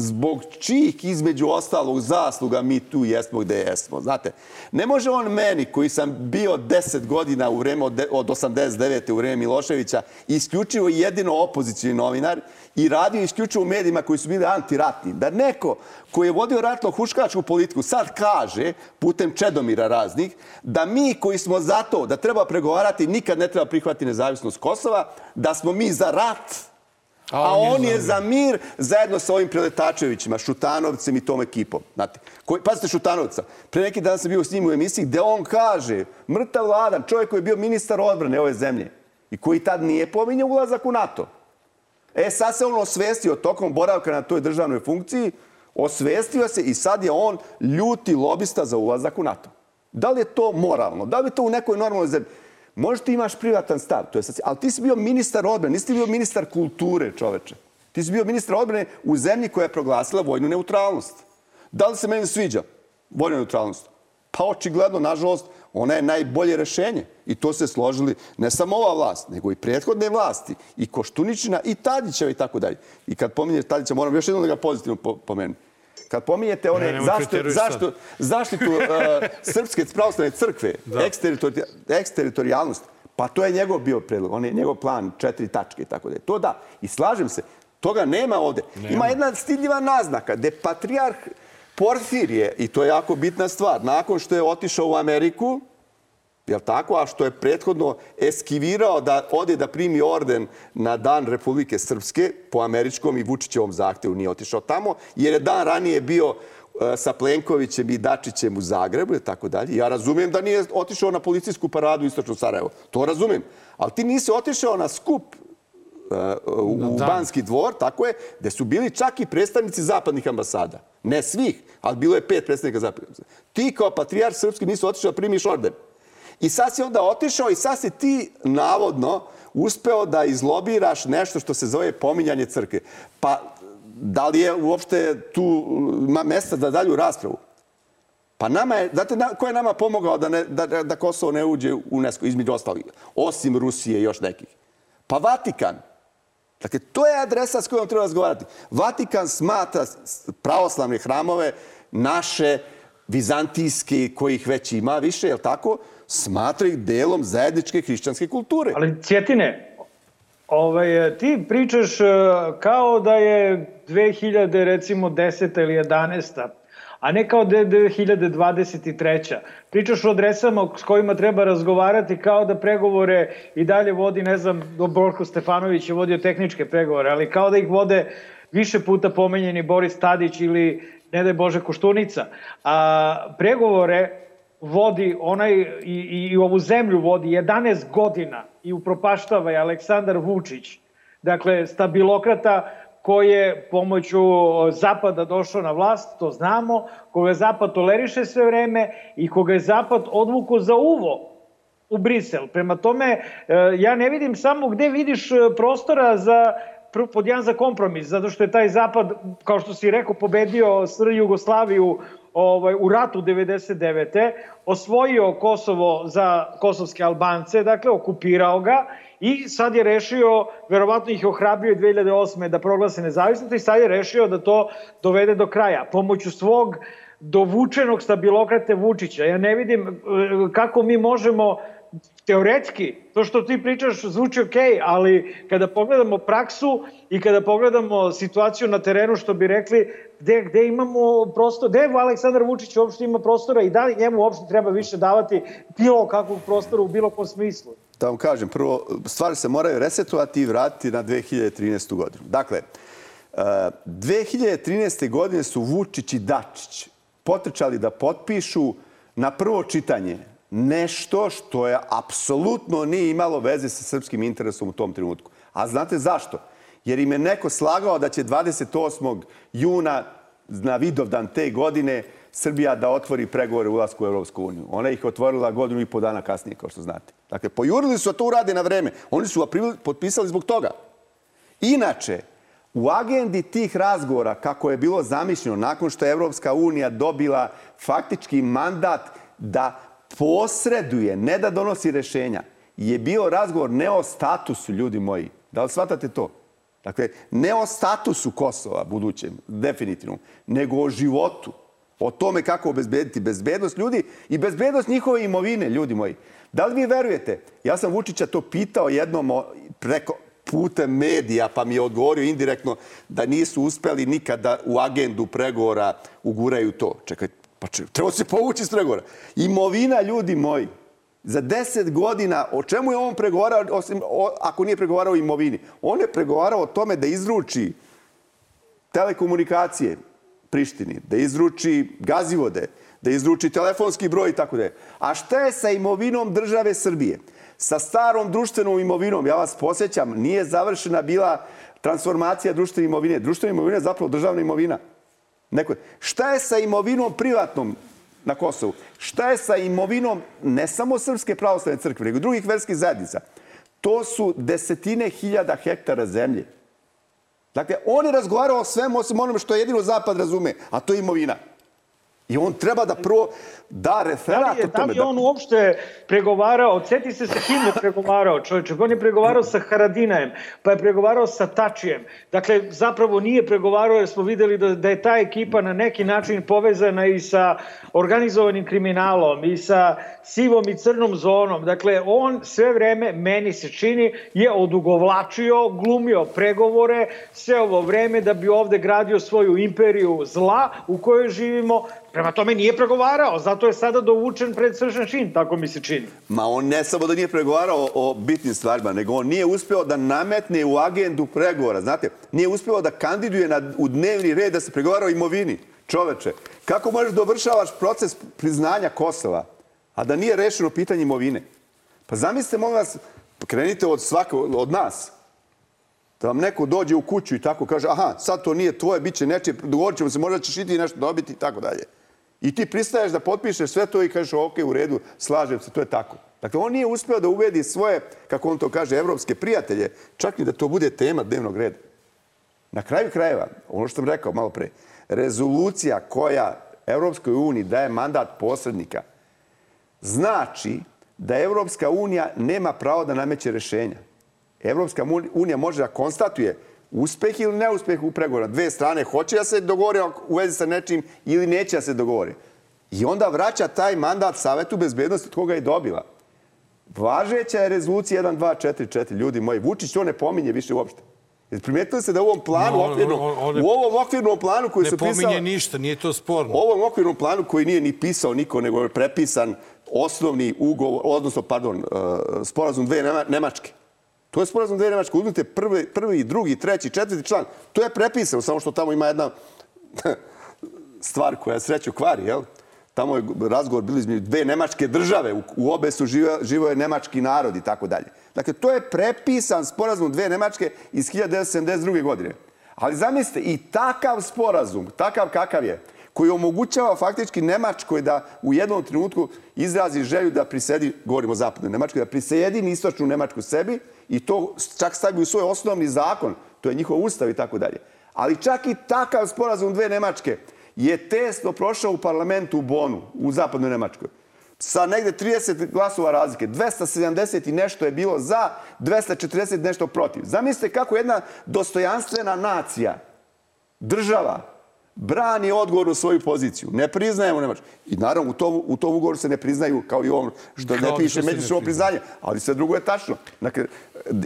zbog čijih između ostalog zasluga mi tu jesmo gde jesmo. Znate, ne može on meni koji sam bio 10 godina u vreme od, od 89. u vreme Miloševića isključivo jedino opozicijni novinar i radio isključivo u medijima koji su bili antiratni. Da neko koji je vodio ratno-huškačku politiku sad kaže, putem Čedomira raznih, da mi koji smo za to da treba pregovarati nikad ne treba prihvatiti nezavisnost Kosova, da smo mi za rat, A, a on, je za mir zajedno sa ovim preletačevićima, Šutanovcem i tom ekipom. Znate, koji, pazite Šutanovca. Pre neki dan sam bio s njim u emisiji gde on kaže, mrtav vladan, čovjek koji je bio ministar odbrane ove zemlje i koji tad nije pominjao ulazak u NATO. E, sad se on osvestio tokom boravka na toj državnoj funkciji, osvestio se i sad je on ljuti lobista za ulazak u NATO. Da li je to moralno? Da li je to u nekoj normalnoj zemlji? Možda ti imaš privatan stav, to je sad, ali ti si bio ministar odbrane, nisi bio ministar kulture, čoveče. Ti si bio ministar odbrane u zemlji koja je proglasila vojnu neutralnost. Da li se meni sviđa vojna neutralnost? Pa očigledno, nažalost, ona je najbolje rešenje. I to se složili ne samo ova vlast, nego i prethodne vlasti, i Koštuničina, i Tadićeva i tako dalje. I kad pominješ Tadića, moram još jednom da ga pozitivno pomenu. Kad pominjete one ne, zašto, zašto, zaštitu uh, Srpske pravoslavne crkve, da. eksteritori, eksteritorijalnost, pa to je njegov bio predlog, on je njegov plan, četiri tačke i tako dalje. To da, i slažem se, toga nema ovde. Nema. Ima jedna stidljiva naznaka, gde patrijarh Porfirije, i to je jako bitna stvar, nakon što je otišao u Ameriku, Jel tako? A što je prethodno eskivirao da ode da primi orden na dan Republike Srpske po američkom i Vučićevom zahtevu nije otišao tamo, jer je dan ranije bio e, sa Plenkovićem i Dačićem u Zagrebu i tako dalje. Ja razumijem da nije otišao na policijsku paradu u Istočno Sarajevo. To razumijem. Ali ti nisi otišao na skup e, u Banski dvor, tako je, gde su bili čak i predstavnici zapadnih ambasada. Ne svih, ali bilo je pet predstavnika zapadnih ambasada. Ti kao patrijar srpski nisi otišao da primiš orden. I sad si onda otišao i sad si ti navodno uspeo da izlobiraš nešto što se zove pominjanje crkve. Pa da li je uopšte tu mesta za dalju raspravu? Pa nama je, znate na, ko je nama pomogao da, ne, da, da Kosovo ne uđe u UNESCO, između ostalih, osim Rusije i još nekih? Pa Vatikan. Dakle, to je adresa s kojom treba razgovarati. Vatikan smatra pravoslavne hramove naše vizantijske, kojih već ima više, je li tako? Smatra ih delom zajedničke hrišćanske kulture. Ali Cjetine, ovaj, ti pričaš e, kao da je 2000, recimo 10. ili 11. a ne kao da je 2023. Pričaš o adresama s kojima treba razgovarati kao da pregovore i dalje vodi, ne znam, Borko Stefanović je vodio tehničke pregovore, ali kao da ih vode više puta pomenjeni Boris Tadić ili ne daj Bože Koštunica. A pregovore vodi onaj i, i ovu zemlju vodi 11 godina i upropaštava je Aleksandar Vučić. Dakle, stabilokrata koji je pomoću Zapada došao na vlast, to znamo, koga Zapad toleriše sve vreme i koga je Zapad odvuko za uvo u Brisel. Prema tome, e, ja ne vidim samo gde vidiš e, prostora za pod jedan za kompromis, zato što je taj zapad, kao što si rekao, pobedio SR Jugoslaviju ovaj, u ratu 99. osvojio Kosovo za kosovske Albance, dakle, okupirao ga i sad je rešio, verovatno ih ohrabrio 2008. da proglase nezavisnost i sad je rešio da to dovede do kraja. Pomoću svog dovučenog stabilokrate Vučića. Ja ne vidim eh, kako mi možemo teoretski, to što ti pričaš zvuči ok, ali kada pogledamo praksu i kada pogledamo situaciju na terenu, što bi rekli, gde, gde imamo prostor, gde Aleksandar Vučić uopšte ima prostora i da li njemu uopšte treba više davati bilo kakvog prostora u bilo kom smislu? Da vam kažem, prvo, stvari se moraju resetovati i vratiti na 2013. godinu. Dakle, 2013. E, godine su Vučić i Dačić potrčali da potpišu na prvo čitanje nešto što je apsolutno nije imalo veze sa srpskim interesom u tom trenutku. A znate zašto? Jer im je neko slagao da će 28. juna na Vidovdan te godine Srbija da otvori pregovore u ulazku u Evropsku uniju. Ona ih otvorila godinu i po dana kasnije, kao što znate. Dakle, pojurili su, a to urade na vreme. Oni su potpisali zbog toga. Inače, u agendi tih razgovora, kako je bilo zamišljeno, nakon što je Evropska unija dobila faktički mandat da posreduje, ne da donosi rešenja, je bio razgovor ne o statusu, ljudi moji. Da li shvatate to? Dakle, ne o statusu Kosova budućem, definitivno, nego o životu. O tome kako obezbediti bezbednost ljudi i bezbednost njihove imovine, ljudi moji. Da li vi verujete? Ja sam Vučića to pitao jednom preko putem medija, pa mi je odgovorio indirektno da nisu uspeli nikada u agendu pregovora uguraju to. Čekaj, Pa če, treba se povući iz pregovora. Imovina, ljudi moji, Za deset godina, o čemu je on pregovarao, osim, o, ako nije pregovarao o imovini? On je pregovarao o tome da izruči telekomunikacije Prištini, da izruči gazivode, da izruči telefonski broj i tako da je. A šta je sa imovinom države Srbije? Sa starom društvenom imovinom, ja vas posjećam, nije završena bila transformacija društvene imovine. Društvena imovina je zapravo državna imovina. Neko, šta je sa imovinom privatnom na Kosovu? Šta je sa imovinom ne samo Srpske pravoslavne crkve, nego drugih verskih zajednica? To su desetine hiljada hektara zemlje. Dakle, on je razgovarao o svemu osim onome što jedino Zapad razume, a to je imovina. I on treba da prvo da referat da o tome. Da li je on uopšte pregovarao, ceti se sa kim je pregovarao čovječe, on je pregovarao sa Haradinajem, pa je pregovarao sa Tačijem. Dakle, zapravo nije pregovarao jer smo videli da, da je ta ekipa na neki način povezana i sa organizovanim kriminalom i sa sivom i crnom zonom. Dakle, on sve vreme, meni se čini, je odugovlačio, glumio pregovore sve ovo vreme da bi ovde gradio svoju imperiju zla u kojoj živimo. Prema tome nije pregovarao, zato je sada dovučen pred svršen čin, tako mi se čini. Ma on ne samo da nije pregovarao o bitnim stvarima, nego on nije uspeo da nametne u agendu pregovora. Znate, nije uspeo da kandiduje na, u dnevni red da se pregovara o imovini. Čoveče, kako možeš dovršavaš proces priznanja Kosova, a da nije rešeno pitanje imovine? Pa zamislite, molim vas, krenite od svako, od nas. Da vam neko dođe u kuću i tako kaže, aha, sad to nije tvoje, bit će nečije, dogovorit ćemo se, možda ćeš i ti nešto dobiti i tako dalje. I ti pristaješ da potpišeš sve to i kažeš, ok, u redu, slažem se, to je tako. Dakle, on nije uspeo da uvedi svoje, kako on to kaže, evropske prijatelje, čak i da to bude tema dnevnog reda. Na kraju krajeva, ono što sam rekao malo pre, rezolucija koja Evropskoj uniji daje mandat posrednika, znači da Evropska unija nema pravo da nameće rešenja. Evropska unija može da konstatuje uspeh ili neuspeh u pregovoru. Dve strane hoće da se dogovore u vezi sa nečim ili neće da se dogovore. I onda vraća taj mandat Savetu bezbednosti od koga je dobila. Važeća je rezolucija 1244, ljudi moji. Vučić to ne pominje više uopšte. Jer primetili se da u ovom planu, no, okvirnom, on, on, on, u ovom okvirnom planu koji su pisao... Ne pominje ništa, nije to sporno. U ovom okvirnom planu koji nije ni pisao niko, nego je prepisan osnovni ugovor, odnosno, pardon, uh, sporazum dve Nemačke. To je sporazum dve Nemačke. Uzmite prvi, prvi, drugi, treći, četvrti član. To je prepisano, samo što tamo ima jedna stvar koja sreću kvari, jel? Tamo je razgovor bili između dve nemačke države, u, u obe su živo, živo je nemački narod i tako dalje. Dakle, to je prepisan sporazum dve Nemačke iz 1972. godine. Ali zamislite, i takav sporazum, takav kakav je, koji omogućava faktički Nemačkoj da u jednom trenutku izrazi želju da prisedi, govorimo o zapadnoj Nemačkoj, da prisedini istočnu Nemačku sebi i to čak stavi u svoj osnovni zakon, to je njihov ustav i tako dalje. Ali čak i takav sporazum dve Nemačke je tesno prošao u parlamentu u Bonu, u zapadnoj Nemačkoj. Sa negde 30 glasova razlike. 270 i nešto je bilo za, 240 nešto protiv. Zamislite kako jedna dostojanstvena nacija, država, brani odgovornu svoju poziciju. Ne priznajemo Nemačku. I naravno, u tom, u tom ugovoru se ne priznaju, kao i ovom što ne piše međusobno priznanje. Ali sve drugo je tačno. Dakle,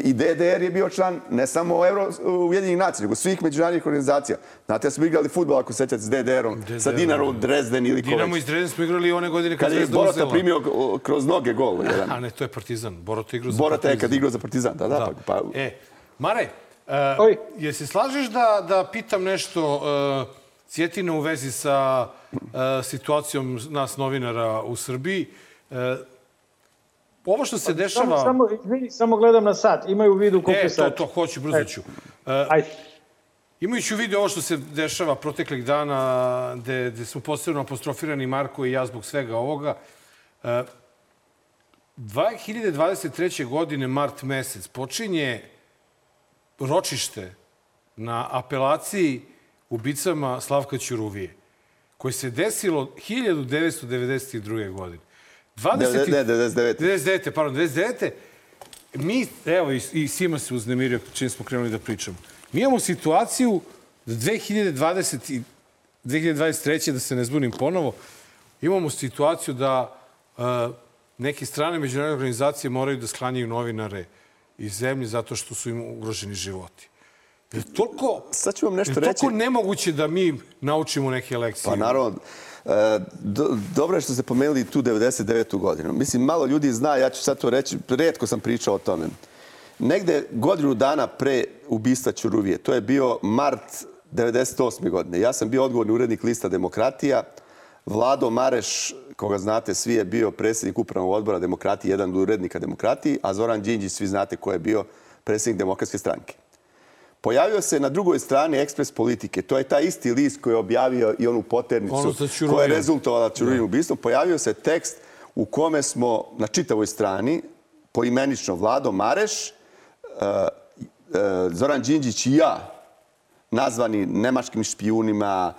i DDR je bio član ne samo Euro, Ujedinjenih nacija, nego svih međunarodnih organizacija. Znate, ja smo igrali futbol, ako sećate, s DDR-om, DDR, sa Dinarom, Dresden ili Kovač. Dinamo iz Dresden smo igrali one godine kad, kad je Borota primio kroz noge gol. Jedan. A ne, to je Partizan. Borota igrao za Borota Partizan. je kad igrao za Partizan, da, da. da. Pa, pa... E, Mare, uh, je se slažeš da, da pitam nešto... Uh, Cjetina u vezi sa uh, situacijom nas novinara u Srbiji. Uh, ovo što se pa, dešava... Samo, samo, samo gledam na sat. Imaju u vidu koliko e, to, to hoću, brzo ću. Ajde. Imajući u vidu ovo što se dešava proteklih dana, gde, gde smo posebno apostrofirani Marko i ja zbog svega ovoga, uh, 2023. godine, mart mesec, počinje ročište na apelaciji ubicama Slavka Ćuruvije, koje se desilo 1992. godine. 20... Ne, 99. 99. Pardon, 99. Mi, evo, i, i Sima se uznemirio čim smo krenuli da pričamo. Mi imamo situaciju da 2020 i 2023. da se ne zbunim ponovo, imamo situaciju da uh, neke strane međunarodne organizacije moraju da sklanjaju novinare iz zemlje zato što su im ugroženi životi. Je toliko, Sad ću vam nešto je toliko reći. nemoguće da mi naučimo neke lekcije. Pa naravno, e, do, dobro je što ste pomenuli tu 99. godinu. Mislim, malo ljudi zna, ja ću sad to reći, redko sam pričao o tome. Negde godinu dana pre ubistva Ćuruvije, to je bio mart 98. godine. Ja sam bio odgovorni urednik lista Demokratija. Vlado Mareš, koga znate, svi je bio predsjednik upravnog odbora Demokratije, jedan od urednika Demokratiji, a Zoran Đinđić, svi znate ko je bio predsjednik Demokratske stranke. Pojavio se na drugoj strani Ekspres politike. To je taj isti list koji je objavio i onu poternicu koja je rezultovala Ćuruvijom ubistvom. Pojavio se tekst u kome smo na čitavoj strani poimenično Vlado Mareš, e, e, Zoran Đinđić i ja nazvani nemačkim špijunima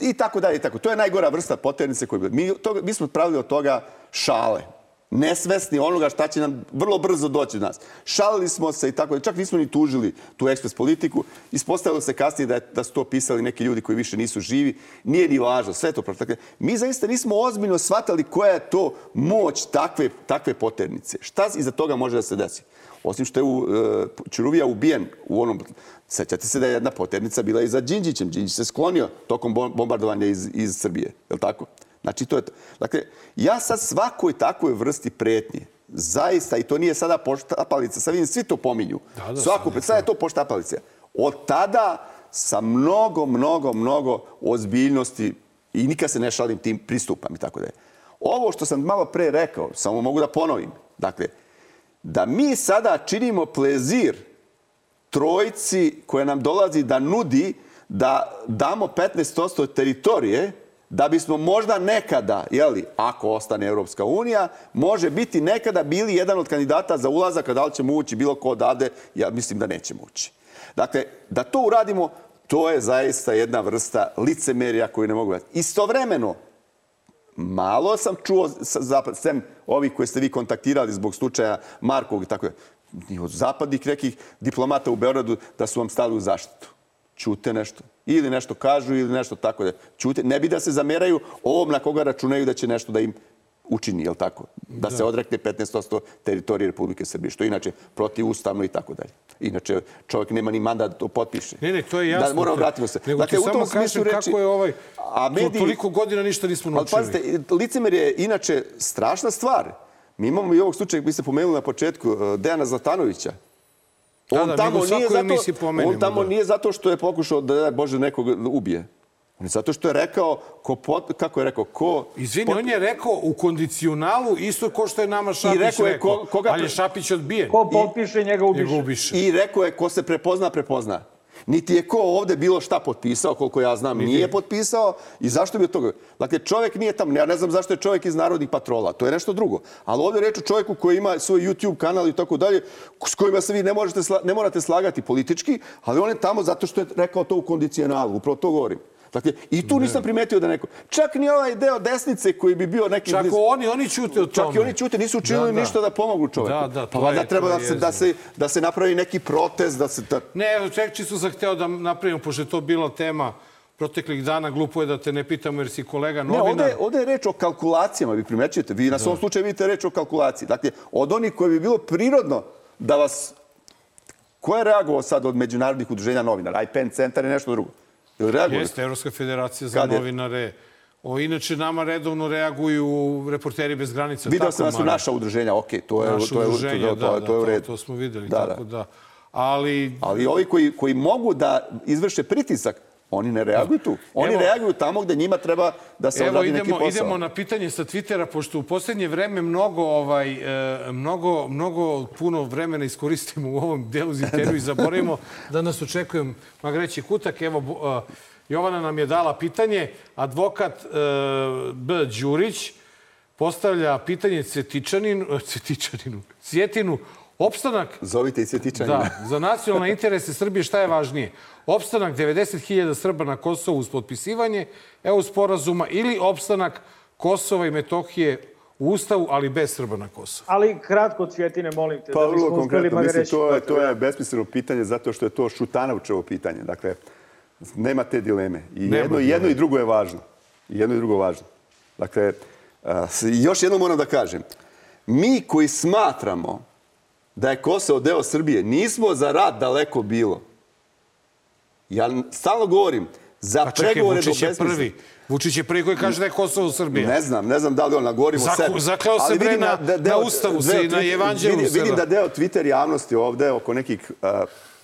i tako dalje. To je najgora vrsta poternice koju. Mi, to, mi smo pravili od toga šale. Nesvesni onoga šta će nam vrlo brzo doći do nas. Šalili smo se i tako. Čak nismo ni tužili tu ekspres politiku. Ispostavilo se kasnije da, da su to pisali neki ljudi koji više nisu živi. Nije ni važno. Sve to protiv. Mi zaista nismo ozbiljno shvatali koja je to moć takve, takve poternice. Šta iza toga može da se desi? Osim što je u, e, Ćuruvija ubijen u onom... Sećate se da je jedna poternica bila i za Đinđićem. Đinđić se sklonio tokom bom- bombardovanja iz, iz Srbije. Je li tako? Znači, to je to. Dakle, ja sad svakoj takvoj vrsti pretnje, zaista, i to nije sada poštapalica, sad vidim, svi to pominju. Da, da, Svaku, sad sad je to poštapalica. Od tada sa mnogo, mnogo, mnogo ozbiljnosti i nikad se ne šalim tim pristupam i tako da je. Ovo što sam malo pre rekao, samo mogu da ponovim. Dakle, da mi sada činimo plezir trojci koja nam dolazi da nudi da damo 15% teritorije da bismo možda nekada, jeli, ako ostane Europska unija, može biti nekada bili jedan od kandidata za ulazak, a da li ćemo ući bilo ko odavde, ja mislim da nećemo ući. Dakle, da to uradimo, to je zaista jedna vrsta licemerija koju ne mogu gledati. Istovremeno, malo sam čuo, sem ovih koje ste vi kontaktirali zbog slučaja Markovog i tako ni od zapadnih nekih diplomata u Beogradu da su vam stali u zaštitu. Čute nešto. Ili nešto kažu, ili nešto tako da čute. Ne bi da se zameraju ovom na koga računaju da će nešto da im učini, je tako? Da, se odrekne 15% teritorije Republike Srbije, što inače protivustavno i tako dalje. Inače, čovjek nema ni mandat da to potpiše. Ne, ne, to je jasno. Da, moramo vratimo se. Nego ti u samo tom smislu kažem kako je ovaj... a mediji- Toliko godina ništa nismo Ali naučili. pazite, licemer je inače strašna stvar. Mi imamo i ovog slučaja, vi ste pomenuli na početku, eh, Dejana Zlatanovića. Da, da, u svakoj emisiji pomenemo, on tamo da. nije zato što je pokušao da, daj Bože, nekog ubije. On je zato što je rekao, ko pot, kako je rekao, ko... Izvini, pot- on je rekao u kondicionalu isto ko što je nama Šapić rekao je rekao. ko- koga ali je Šapić odbijen. Ko potpiše, njega ubiše. Njega ubiše. I rekao je ko se prepozna, prepozna. Niti je ko ovde bilo šta potpisao, koliko ja znam, nije potpisao. I zašto bi od toga? Dakle, čovjek nije tamo. Ja ne znam zašto je čovjek iz narodnih patrola. To je nešto drugo. Ali ovdje je reč o čovjeku koji ima svoj YouTube kanal i tako dalje, s kojima se vi ne, možete, ne morate slagati politički, ali on je tamo zato što je rekao to u kondicionalu. Upravo to govorim. Dakle, i tu nisam primetio da neko... Čak ni ovaj deo desnice koji bi bio neki... Čak bliz- oni, oni ćute o tome. Čak i oni čute, nisu učinili Da, da. ništa da pomognu čoveku. Da, da, pa to valjda je- treba da se, da, se, da se napravi neki protest, da se... Da... Ne, tek čisto sam hteo da napravimo, pošto je to bila tema proteklih dana, glupo je da te ne pitamo jer si kolega Ne, novinar. ovde, je- ovde je reč o kalkulacijama, vi primećujete. Vi na svom slučaju vidite reč o kalkulaciji. Dakle, od onih koji bi bilo prirodno da vas... Ko je reagovao sad od međunarodnih udruženja novinara? IPN centar je nešto drugo. Reagovali? Jeste, Evropska federacija za Kad je? novinare. O, inače, nama redovno reaguju reporteri bez granica. Tako, sam da su naša udruženja, okej, to je, Naša to je, udruženja, to, to, da, to je u da, redu. To, to smo videli, Da, tako da. da. Ali, Ali ovi koji, koji mogu da izvrše pritisak, oni ne reaguju tu. Oni Evo- reaguju tamo gde njima treba da se odradi neki posao. idemo na pitanje sa Twittera, pošto u posljednje vreme mnogo, ovaj, e, mnogo, mnogo puno vremena iskoristimo u ovom delu za intervju i zaboravimo da nas očekujem Magreći Kutak. Evo, e, Jovana nam je dala pitanje. Advokat e, B. Đurić postavlja pitanje Cetičaninu, Cetičaninu, Cjetinu, opstanak Zovite i Svetičanina. Da, za nacionalne interese Srbije šta je važnije? Opstanak 90.000 Srba na Kosovu uz potpisivanje EU sporazuma ili opstanak Kosova i Metohije u Ustavu, ali bez Srba na Kosovu? Ali kratko, Cvjetine, molim te, Pa da vrlo bismo uspeli konkretno, mislim, Magareći. to je, to je besmisleno pitanje zato što je to Šutanovčevo pitanje. Dakle, nema te dileme. I Nema jedno, dileme. jedno i drugo je važno. I jedno i drugo je važno. Dakle, još jedno moram da kažem. Mi koji smatramo da je Kosovo deo Srbije, nismo za rat daleko bilo. Ja stalno govorim, za Pa čekaj, pregovore do je prvi. Vučić je prvi koji kaže da je Kosovo Srbija. Ne znam, ne znam da li on, govorimo o Zaku- sebi. zakleo se, bre, vidim na- da deo- na Ustavu se i na Evanđelju Vidim, vidim da- deo Twitter javnosti ovde oko nekih uh,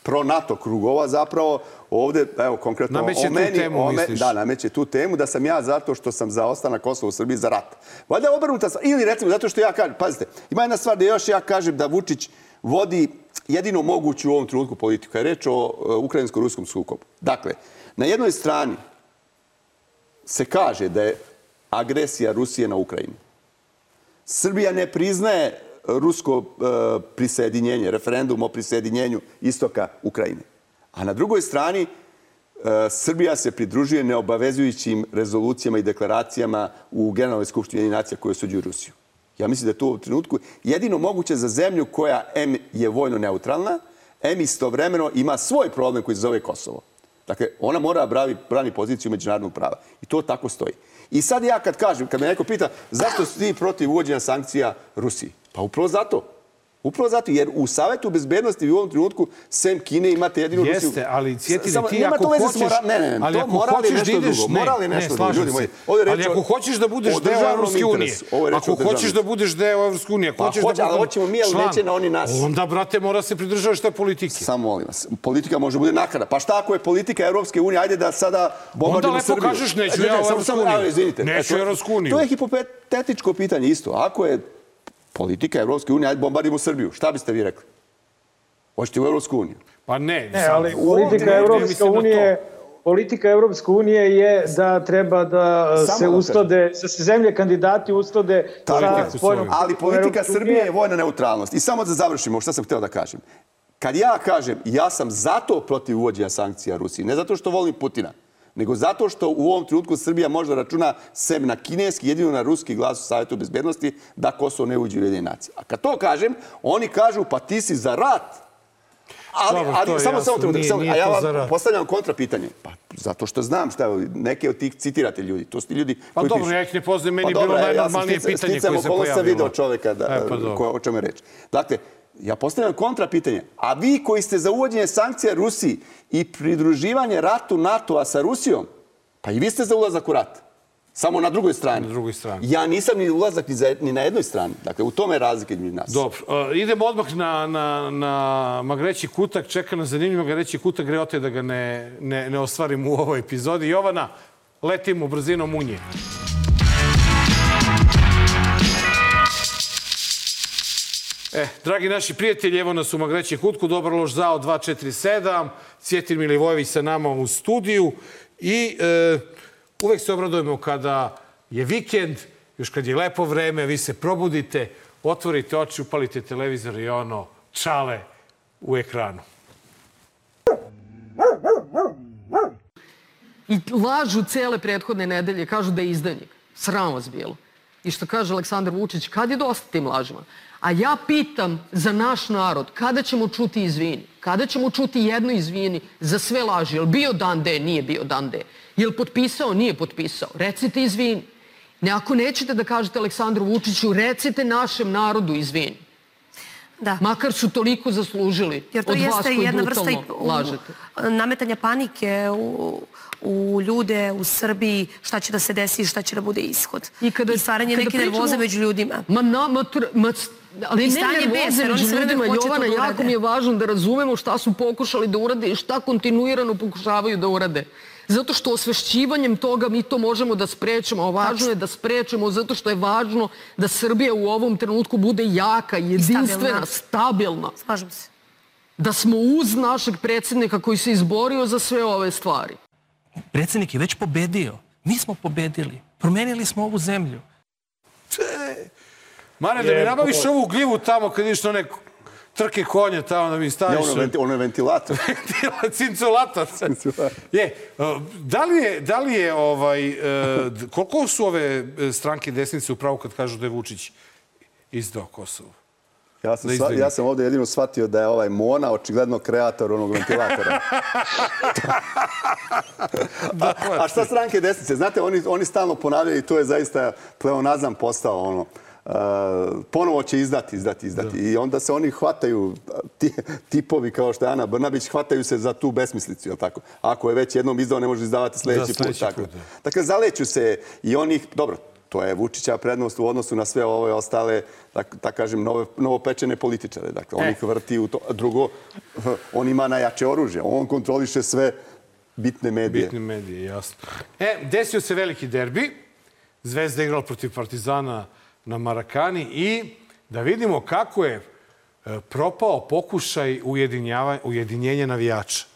pro-NATO krugova zapravo ovde, evo konkretno Nameće o tu meni, temu, o me- da, nameće tu temu da sam ja zato što sam za ostanak Kosova u Srbiji za rat. Valjda je obrnuta stvar. Ili recimo zato što ja kažem, pazite, ima jedna stvar da još ja kažem da Vučić vodi jedino moguću u ovom trenutku politiku. Je reč o uh, ukrajinsko-ruskom sukobu. Dakle, na jednoj strani se kaže da je agresija Rusije na Ukrajinu. Srbija ne priznaje rusko e, prisjedinjenje, referendum o prisjedinjenju istoka Ukrajine. A na drugoj strani e, Srbija se pridružuje neobavezujućim rezolucijama i deklaracijama u Generalnoj skupštini nacija koje osuđuju Rusiju. Ja mislim da je to u trenutku jedino moguće za zemlju koja M je vojno neutralna, M istovremeno ima svoj problem koji se zove Kosovo. Dakle, ona mora bravi, brani poziciju međunarodnog prava. I to tako stoji. I sad ja kad kažem, kad me neko pita zašto si ti protiv uvođenja sankcija Rusiji? Pa upravo zato. Upravo zato, jer u Savetu bezbednosti u ovom trenutku, sem Kine, imate jedinu Rusiju. Jeste, ali Cjetine, Samo- ti ako hoćeš... mora- Ne, ne, ne, ali to moral je hoćeš da nešto ideš... drugo. Ne, Moral je ne, nešto drugo, slažem ljudi moji. Ovdje Ali ako hoćeš da budeš deo Evropske unije, ako državnom hoćeš da budeš deo Evropske unije, ako Pa hoćeš hoće, da ali budeš hoćemo mi, ali član, neće na oni nas. Onda, brate, mora se pridržavaš te politike. Samo molim vas. Politika može bude nakada. Pa šta ako je politika Evropske unije? Ajde da sada bombardimo lepo Srbiju. kažeš, neću E, ja u Evropsku uniju. Neću E, u Evropsku uniju. To je hipotetičko pitanje isto. Ako je politika Evropske unije, ajde bombardimo Srbiju. Šta biste vi rekli? Hoćete u Evropsku uniju? Pa ne, Ne, ali politika Evropske unije Politika Evropske unije je da treba da Samo se da usklade, da se zemlje kandidati usklade sa svoju. Ali politika Evropske Srbije unije. je vojna neutralnost. I samo da završimo, šta sam hteo da kažem. Kad ja kažem, ja sam zato protiv uvođenja sankcija Rusiji, ne zato što volim Putina, nego zato što u ovom trenutku Srbija možda računa sem na kineski, jedino na ruski glas u Savjetu bezbednosti, da Kosovo ne uđe u Ujedinjene nacije. A kad to kažem, oni kažu, pa ti si za rat. Ali, Dobro, to ali je samo, jasno, samo trenutak, nije- samo, nije a ja vam postavljam kontra pitanje. Pa, zato što znam šta je, neke od tih citirate ljudi. To su ti ljudi Pa koji dobro, pišu. ja ih ne poznajem, meni je Pa bilo dobro, najnormalnije ja sam pitanje koje se sam pojavilo. video čoveka da, E, pa ko, o čemu je reč. Dakle, ja postavljam kontra pitanje. A vi koji ste za uvođenje sankcija Rusiji i pridruživanje ratu NATO-a sa Rusijom, pa i vi ste za ulazak u rat. Samo na drugoj strani. Na drugoj strani. Ja nisam ni ulazak ni, za, ni na jednoj strani. Dakle, u tome je razlika između nas. Dobro, uh, idemo odmah na, na, na Magreći kutak. Čeka nas zanimljiv Magreći kutak. Greote da ga ne, ne, ne ostvarim u ovoj epizodi. Jovana, letimo brzinom unje. E, dragi naši prijatelji, evo nas u Magreći kutku. Dobar lož zao 247. Cvjetin Milivojević sa nama u studiju. I e, uvek se obradujemo kada je vikend, još kad je lepo vreme, vi se probudite, otvorite oči, upalite televizor i ono, čale u ekranu. I lažu cele prethodne nedelje, kažu da je izdajnik. Sram vas bilo. I što kaže Aleksandar Vučić, kad je dosta tim lažima? A ja pitam za naš narod, kada ćemo čuti izvini? Kada ćemo čuti jedno izvini za sve laži? Jel bio dan D? Nije bio dan D. Jel potpisao? Nije potpisao. Recite izvini. Ne, ako nećete da kažete Aleksandru Vučiću, recite našem narodu izvini. Da. Makar su toliko zaslužili Jer to od vas koji jedna vrsta i u- lažete. nametanja panike u, u ljude u Srbiji, šta će da se desi i šta će da bude ishod. I, kada- stvaranje kada neke pričamo- nervoze među ljudima. Ma, na, ma, ma, ali ne stanje nervoze besa, jer oni među sve vreme ljudima. Jovana, da jako mi je važno da razumemo šta su pokušali da urade i šta kontinuirano pokušavaju da urade. Zato što osvešćivanjem toga mi to možemo da sprečemo. A važno je da sprečemo zato što je važno da Srbija u ovom trenutku bude jaka, jedinstvena, stabilna. Slažem se. Da smo uz našeg predsjednika koji se izborio za sve ove stvari. Predsjednik je već pobedio. Mi smo pobedili. Promenili smo ovu zemlju. Mare, da mi nabaviš ovu gljivu tamo kad ideš na one trke konje tamo da mi Ne, staviš. ono, venti, ono je ventilator. Cinculator. Je, uh, da li je, da li je ovaj, d- koliko su ove stranke desnice upravo kad kažu da je Vučić izdao Kosovo? Ja sam, Da sva, ja sam ovdje jedino shvatio da je ovaj Mona očigledno kreator onog ventilatora. a, a šta stranke desnice? Znate, oni, oni stalno ponavljaju i to je zaista pleonazam postao ono. Ponovo će izdati, izdati, izdati. I onda se oni hvataju, ti, tipovi kao što je Ana Brnabić, hvataju se za tu besmislicu, jel tako? Ako je već jednom izdao, ne može izdavati sledeći, Da, sledeći put. Tako. put, da. Dakle, zaleću se i onih, dobro, to je Vučića prednost u odnosu na sve ove ostale, da, da kažem, nove, novopečene političare. Dakle, on E. ih vrti u to. Drugo, on ima najjače oružje. On kontroliše sve bitne medije. Bitne medije, jasno. E, desio se veliki derbi. Zvezda je igrala protiv Partizana na Marakani i da vidimo kako je e, propao pokušaj ujedinjenja navijača.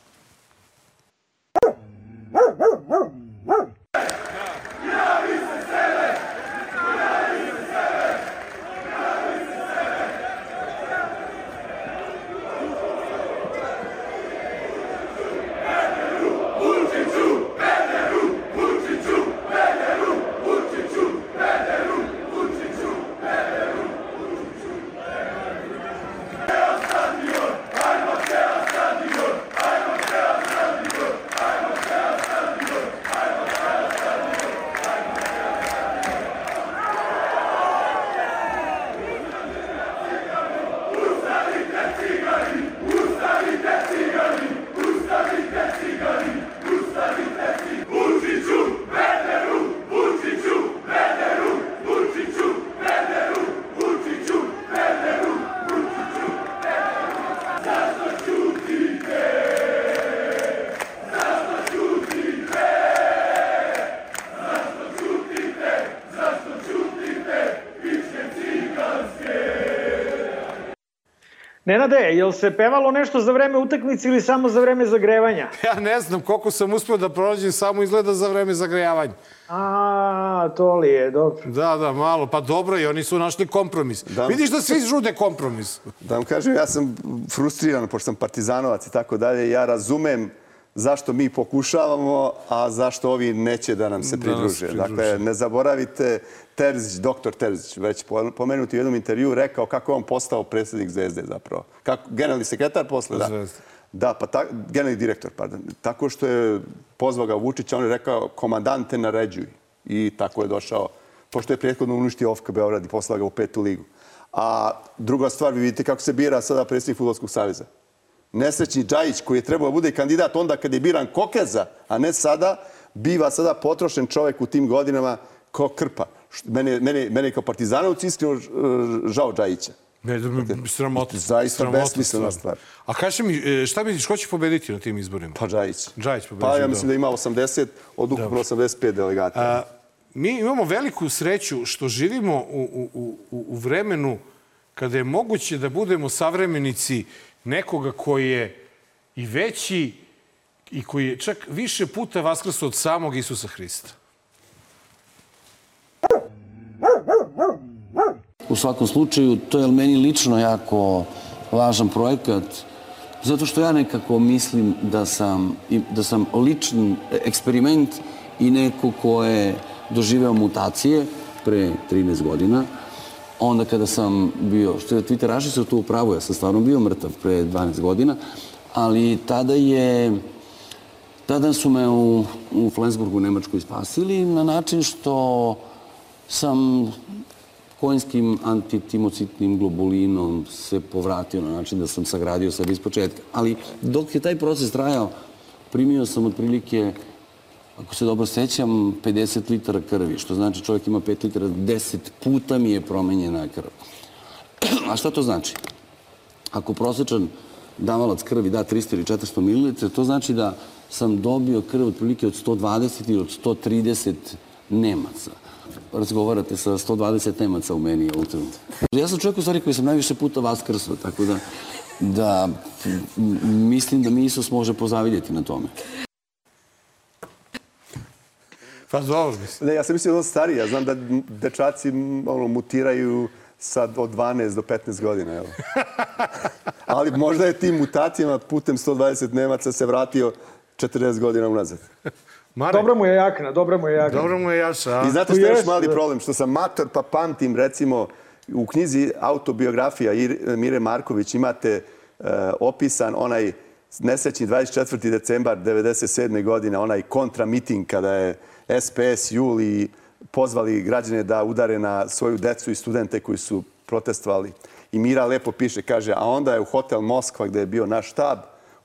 Nenade, jel se pevalo nešto za vreme utakmice ili samo za vreme zagrevanja? Ja ne znam koliko sam uspio da prođem, samo izgleda za vreme zagrejavanja. A, to li je, dobro. Da, da, malo. Pa dobro, i oni su našli kompromis. Da. Vidiš da svi žude kompromis. Da vam kažem, ja sam frustriran, pošto sam partizanovac i tako dalje. Ja razumem zašto mi pokušavamo, a zašto ovi neće da nam se Da pridruže. Dakle, ne zaboravite, Terzić, doktor Terzić, već po- pomenuti u jednom intervju, rekao kako je on postao predsjednik Zvezde zapravo. Kako, generalni sekretar posle, da. Zvezde. Da, pa ta, generalni direktor, pardon. Tako što je pozvao ga Vučić, on je rekao komandante naređuj. I tako je došao, pošto je prethodno uništio OFK Beograd i poslao ga u petu ligu. A druga stvar, vi vidite kako se bira sada predsjednik Futbolskog saveza. Nesrećni Džajić, koji je trebao da bude kandidat onda kad je biran Kokeza, a ne sada, biva sada potrošen čovek u tim godinama ko krpa. Mene, mene, mene kao partizanovci iskreno žao Džajića. Ne, da mi sramota. Zaista besmislena stvar. A kaži mi, e, šta misliš, ko će pobediti na tim izborima? Pa Džajić. Džajić pobeđuje. Pa ja mislim da ima 80 od ukupno 85 delegata. A, mi imamo veliku sreću što živimo u, u, u, u vremenu kada je moguće da budemo savremenici nekoga koji je i veći i koji je čak više puta vaskrso od samog Isusa Hrista. U svakom slučaju, to je meni lično jako važan projekat, zato što ja nekako mislim da sam, da sam lični eksperiment i neko ko je doživeo mutacije pre 13 godina. Onda kada sam bio, što je Twitteraši su to u pravu, ja sam stvarno bio mrtav pre 12 godina, ali tada je Tada su me u, u Flensburgu u Nemačkoj spasili na način što sam konjskim antitimocitnim globulinom se povratio na način da sam sagradio sebe iz početka. Ali dok je taj proces trajao, primio sam otprilike, ako se dobro sećam, 50 litara krvi, što znači čovjek ima 5 litara, 10 puta mi je promenjena krv. A šta to znači? Ako prosječan davalac krvi da 300 ili 400 ml, to znači da sam dobio krv otprilike od 120 ili od 130 Nemaca. Razgovarate sa 120 Nemaca u meni u trenutku. Ja sam čovjek u stvari koji sam najviše puta vaskrsao, tako da, da mislim da mi Isus može pozavidjeti na tome. Pa dobro, mislim. Ne, ja sam mislio da on stariji. Ja znam da dečaci ono, mutiraju sad od 12 do 15 godina. Jel? Ali možda je tim mutacijama putem 120 Nemaca se vratio 40 godina unazad. Marek, Dobra mu je jakna, dobra mu je jakna. dobro mu je jaša, a? I znate što je još mali da. problem? Što sam mator pa pamtim, recimo, u knjizi autobiografija Ir- Mire Marković imate e, opisan onaj nesrećni 24. decembar 97. godine, onaj kontramiting kada je SPS, Jul i pozvali građane da udare na svoju decu i studente koji su protestovali. I Mira lepo piše, kaže, a onda je u hotel Moskva gde je bio naš štab,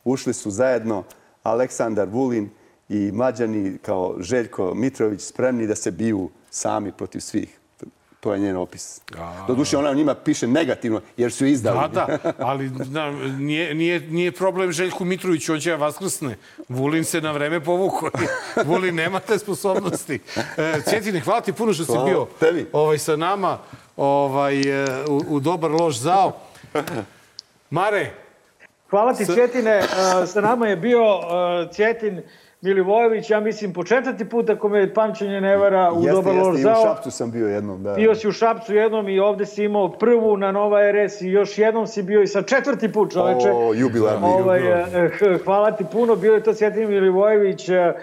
ušli su zajedno Aleksandar Vulin i mlađani kao Željko Mitrović spremni da se biju sami protiv svih. To je njen opis. Doduše, ona o njima piše negativno, jer su je izdali. Da, da, ali da, nije, nije, nije problem Željku Mitroviću, on će ja vaskrsne. Vulin se na vreme povukao. Vulin nema te sposobnosti. E, Cjetine, hvala ti puno što si Hvala bio tebi. ovaj, sa nama ovaj, e, u, u dobar loš zao. Mare, Hvala ti, Cvjetine. Uh, Sa nama je bio Cvjetin Milivojević, ja mislim po četvrti put, ako me pamćenje ne vara, u Jeste, Dobar jeste, loš i u. Šapcu sam bio jednom. Da. Bio si u Šapcu jednom i ovde si imao prvu na Nova RS i još jednom si bio i sa četvrti put, čoveče. O, jubilarni. Ovaj, eh, h- hvala ti puno, bio je to Cvjetin Milivojević, eh,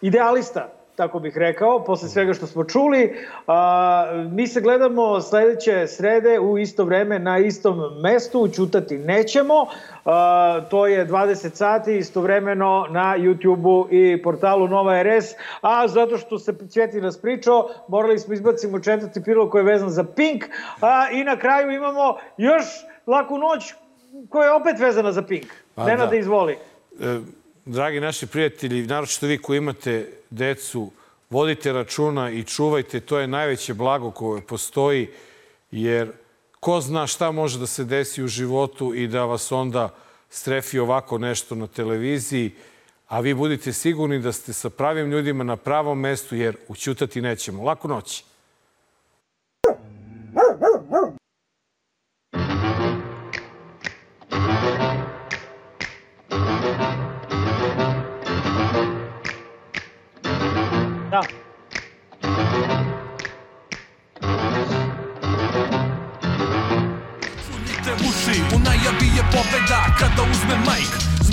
idealista, tako bih rekao, posle svega što smo čuli. A, mi se gledamo sledeće srede u isto vreme na istom mestu, ćutati nećemo. A, to je 20 sati istovremeno na YouTube-u i portalu Nova RS, a zato što se Cvjetin nas pričao, morali smo izbacimo četvrti prilog koji je vezan za Pink, a, i na kraju imamo još laku noć koja je opet vezana za Pink. Pa Nenada da. izvoli. E, dragi naši prijatelji, naročito vi koji imate decu, vodite računa i čuvajte, to je najveće blago koje postoji, jer ko zna šta može da se desi u životu i da vas onda strefi ovako nešto na televiziji, a vi budite sigurni da ste sa pravim ljudima na pravom mestu, jer učutati nećemo. Laku noć. Da. Punite uši, u najavi je pobeda Kada uzme majk,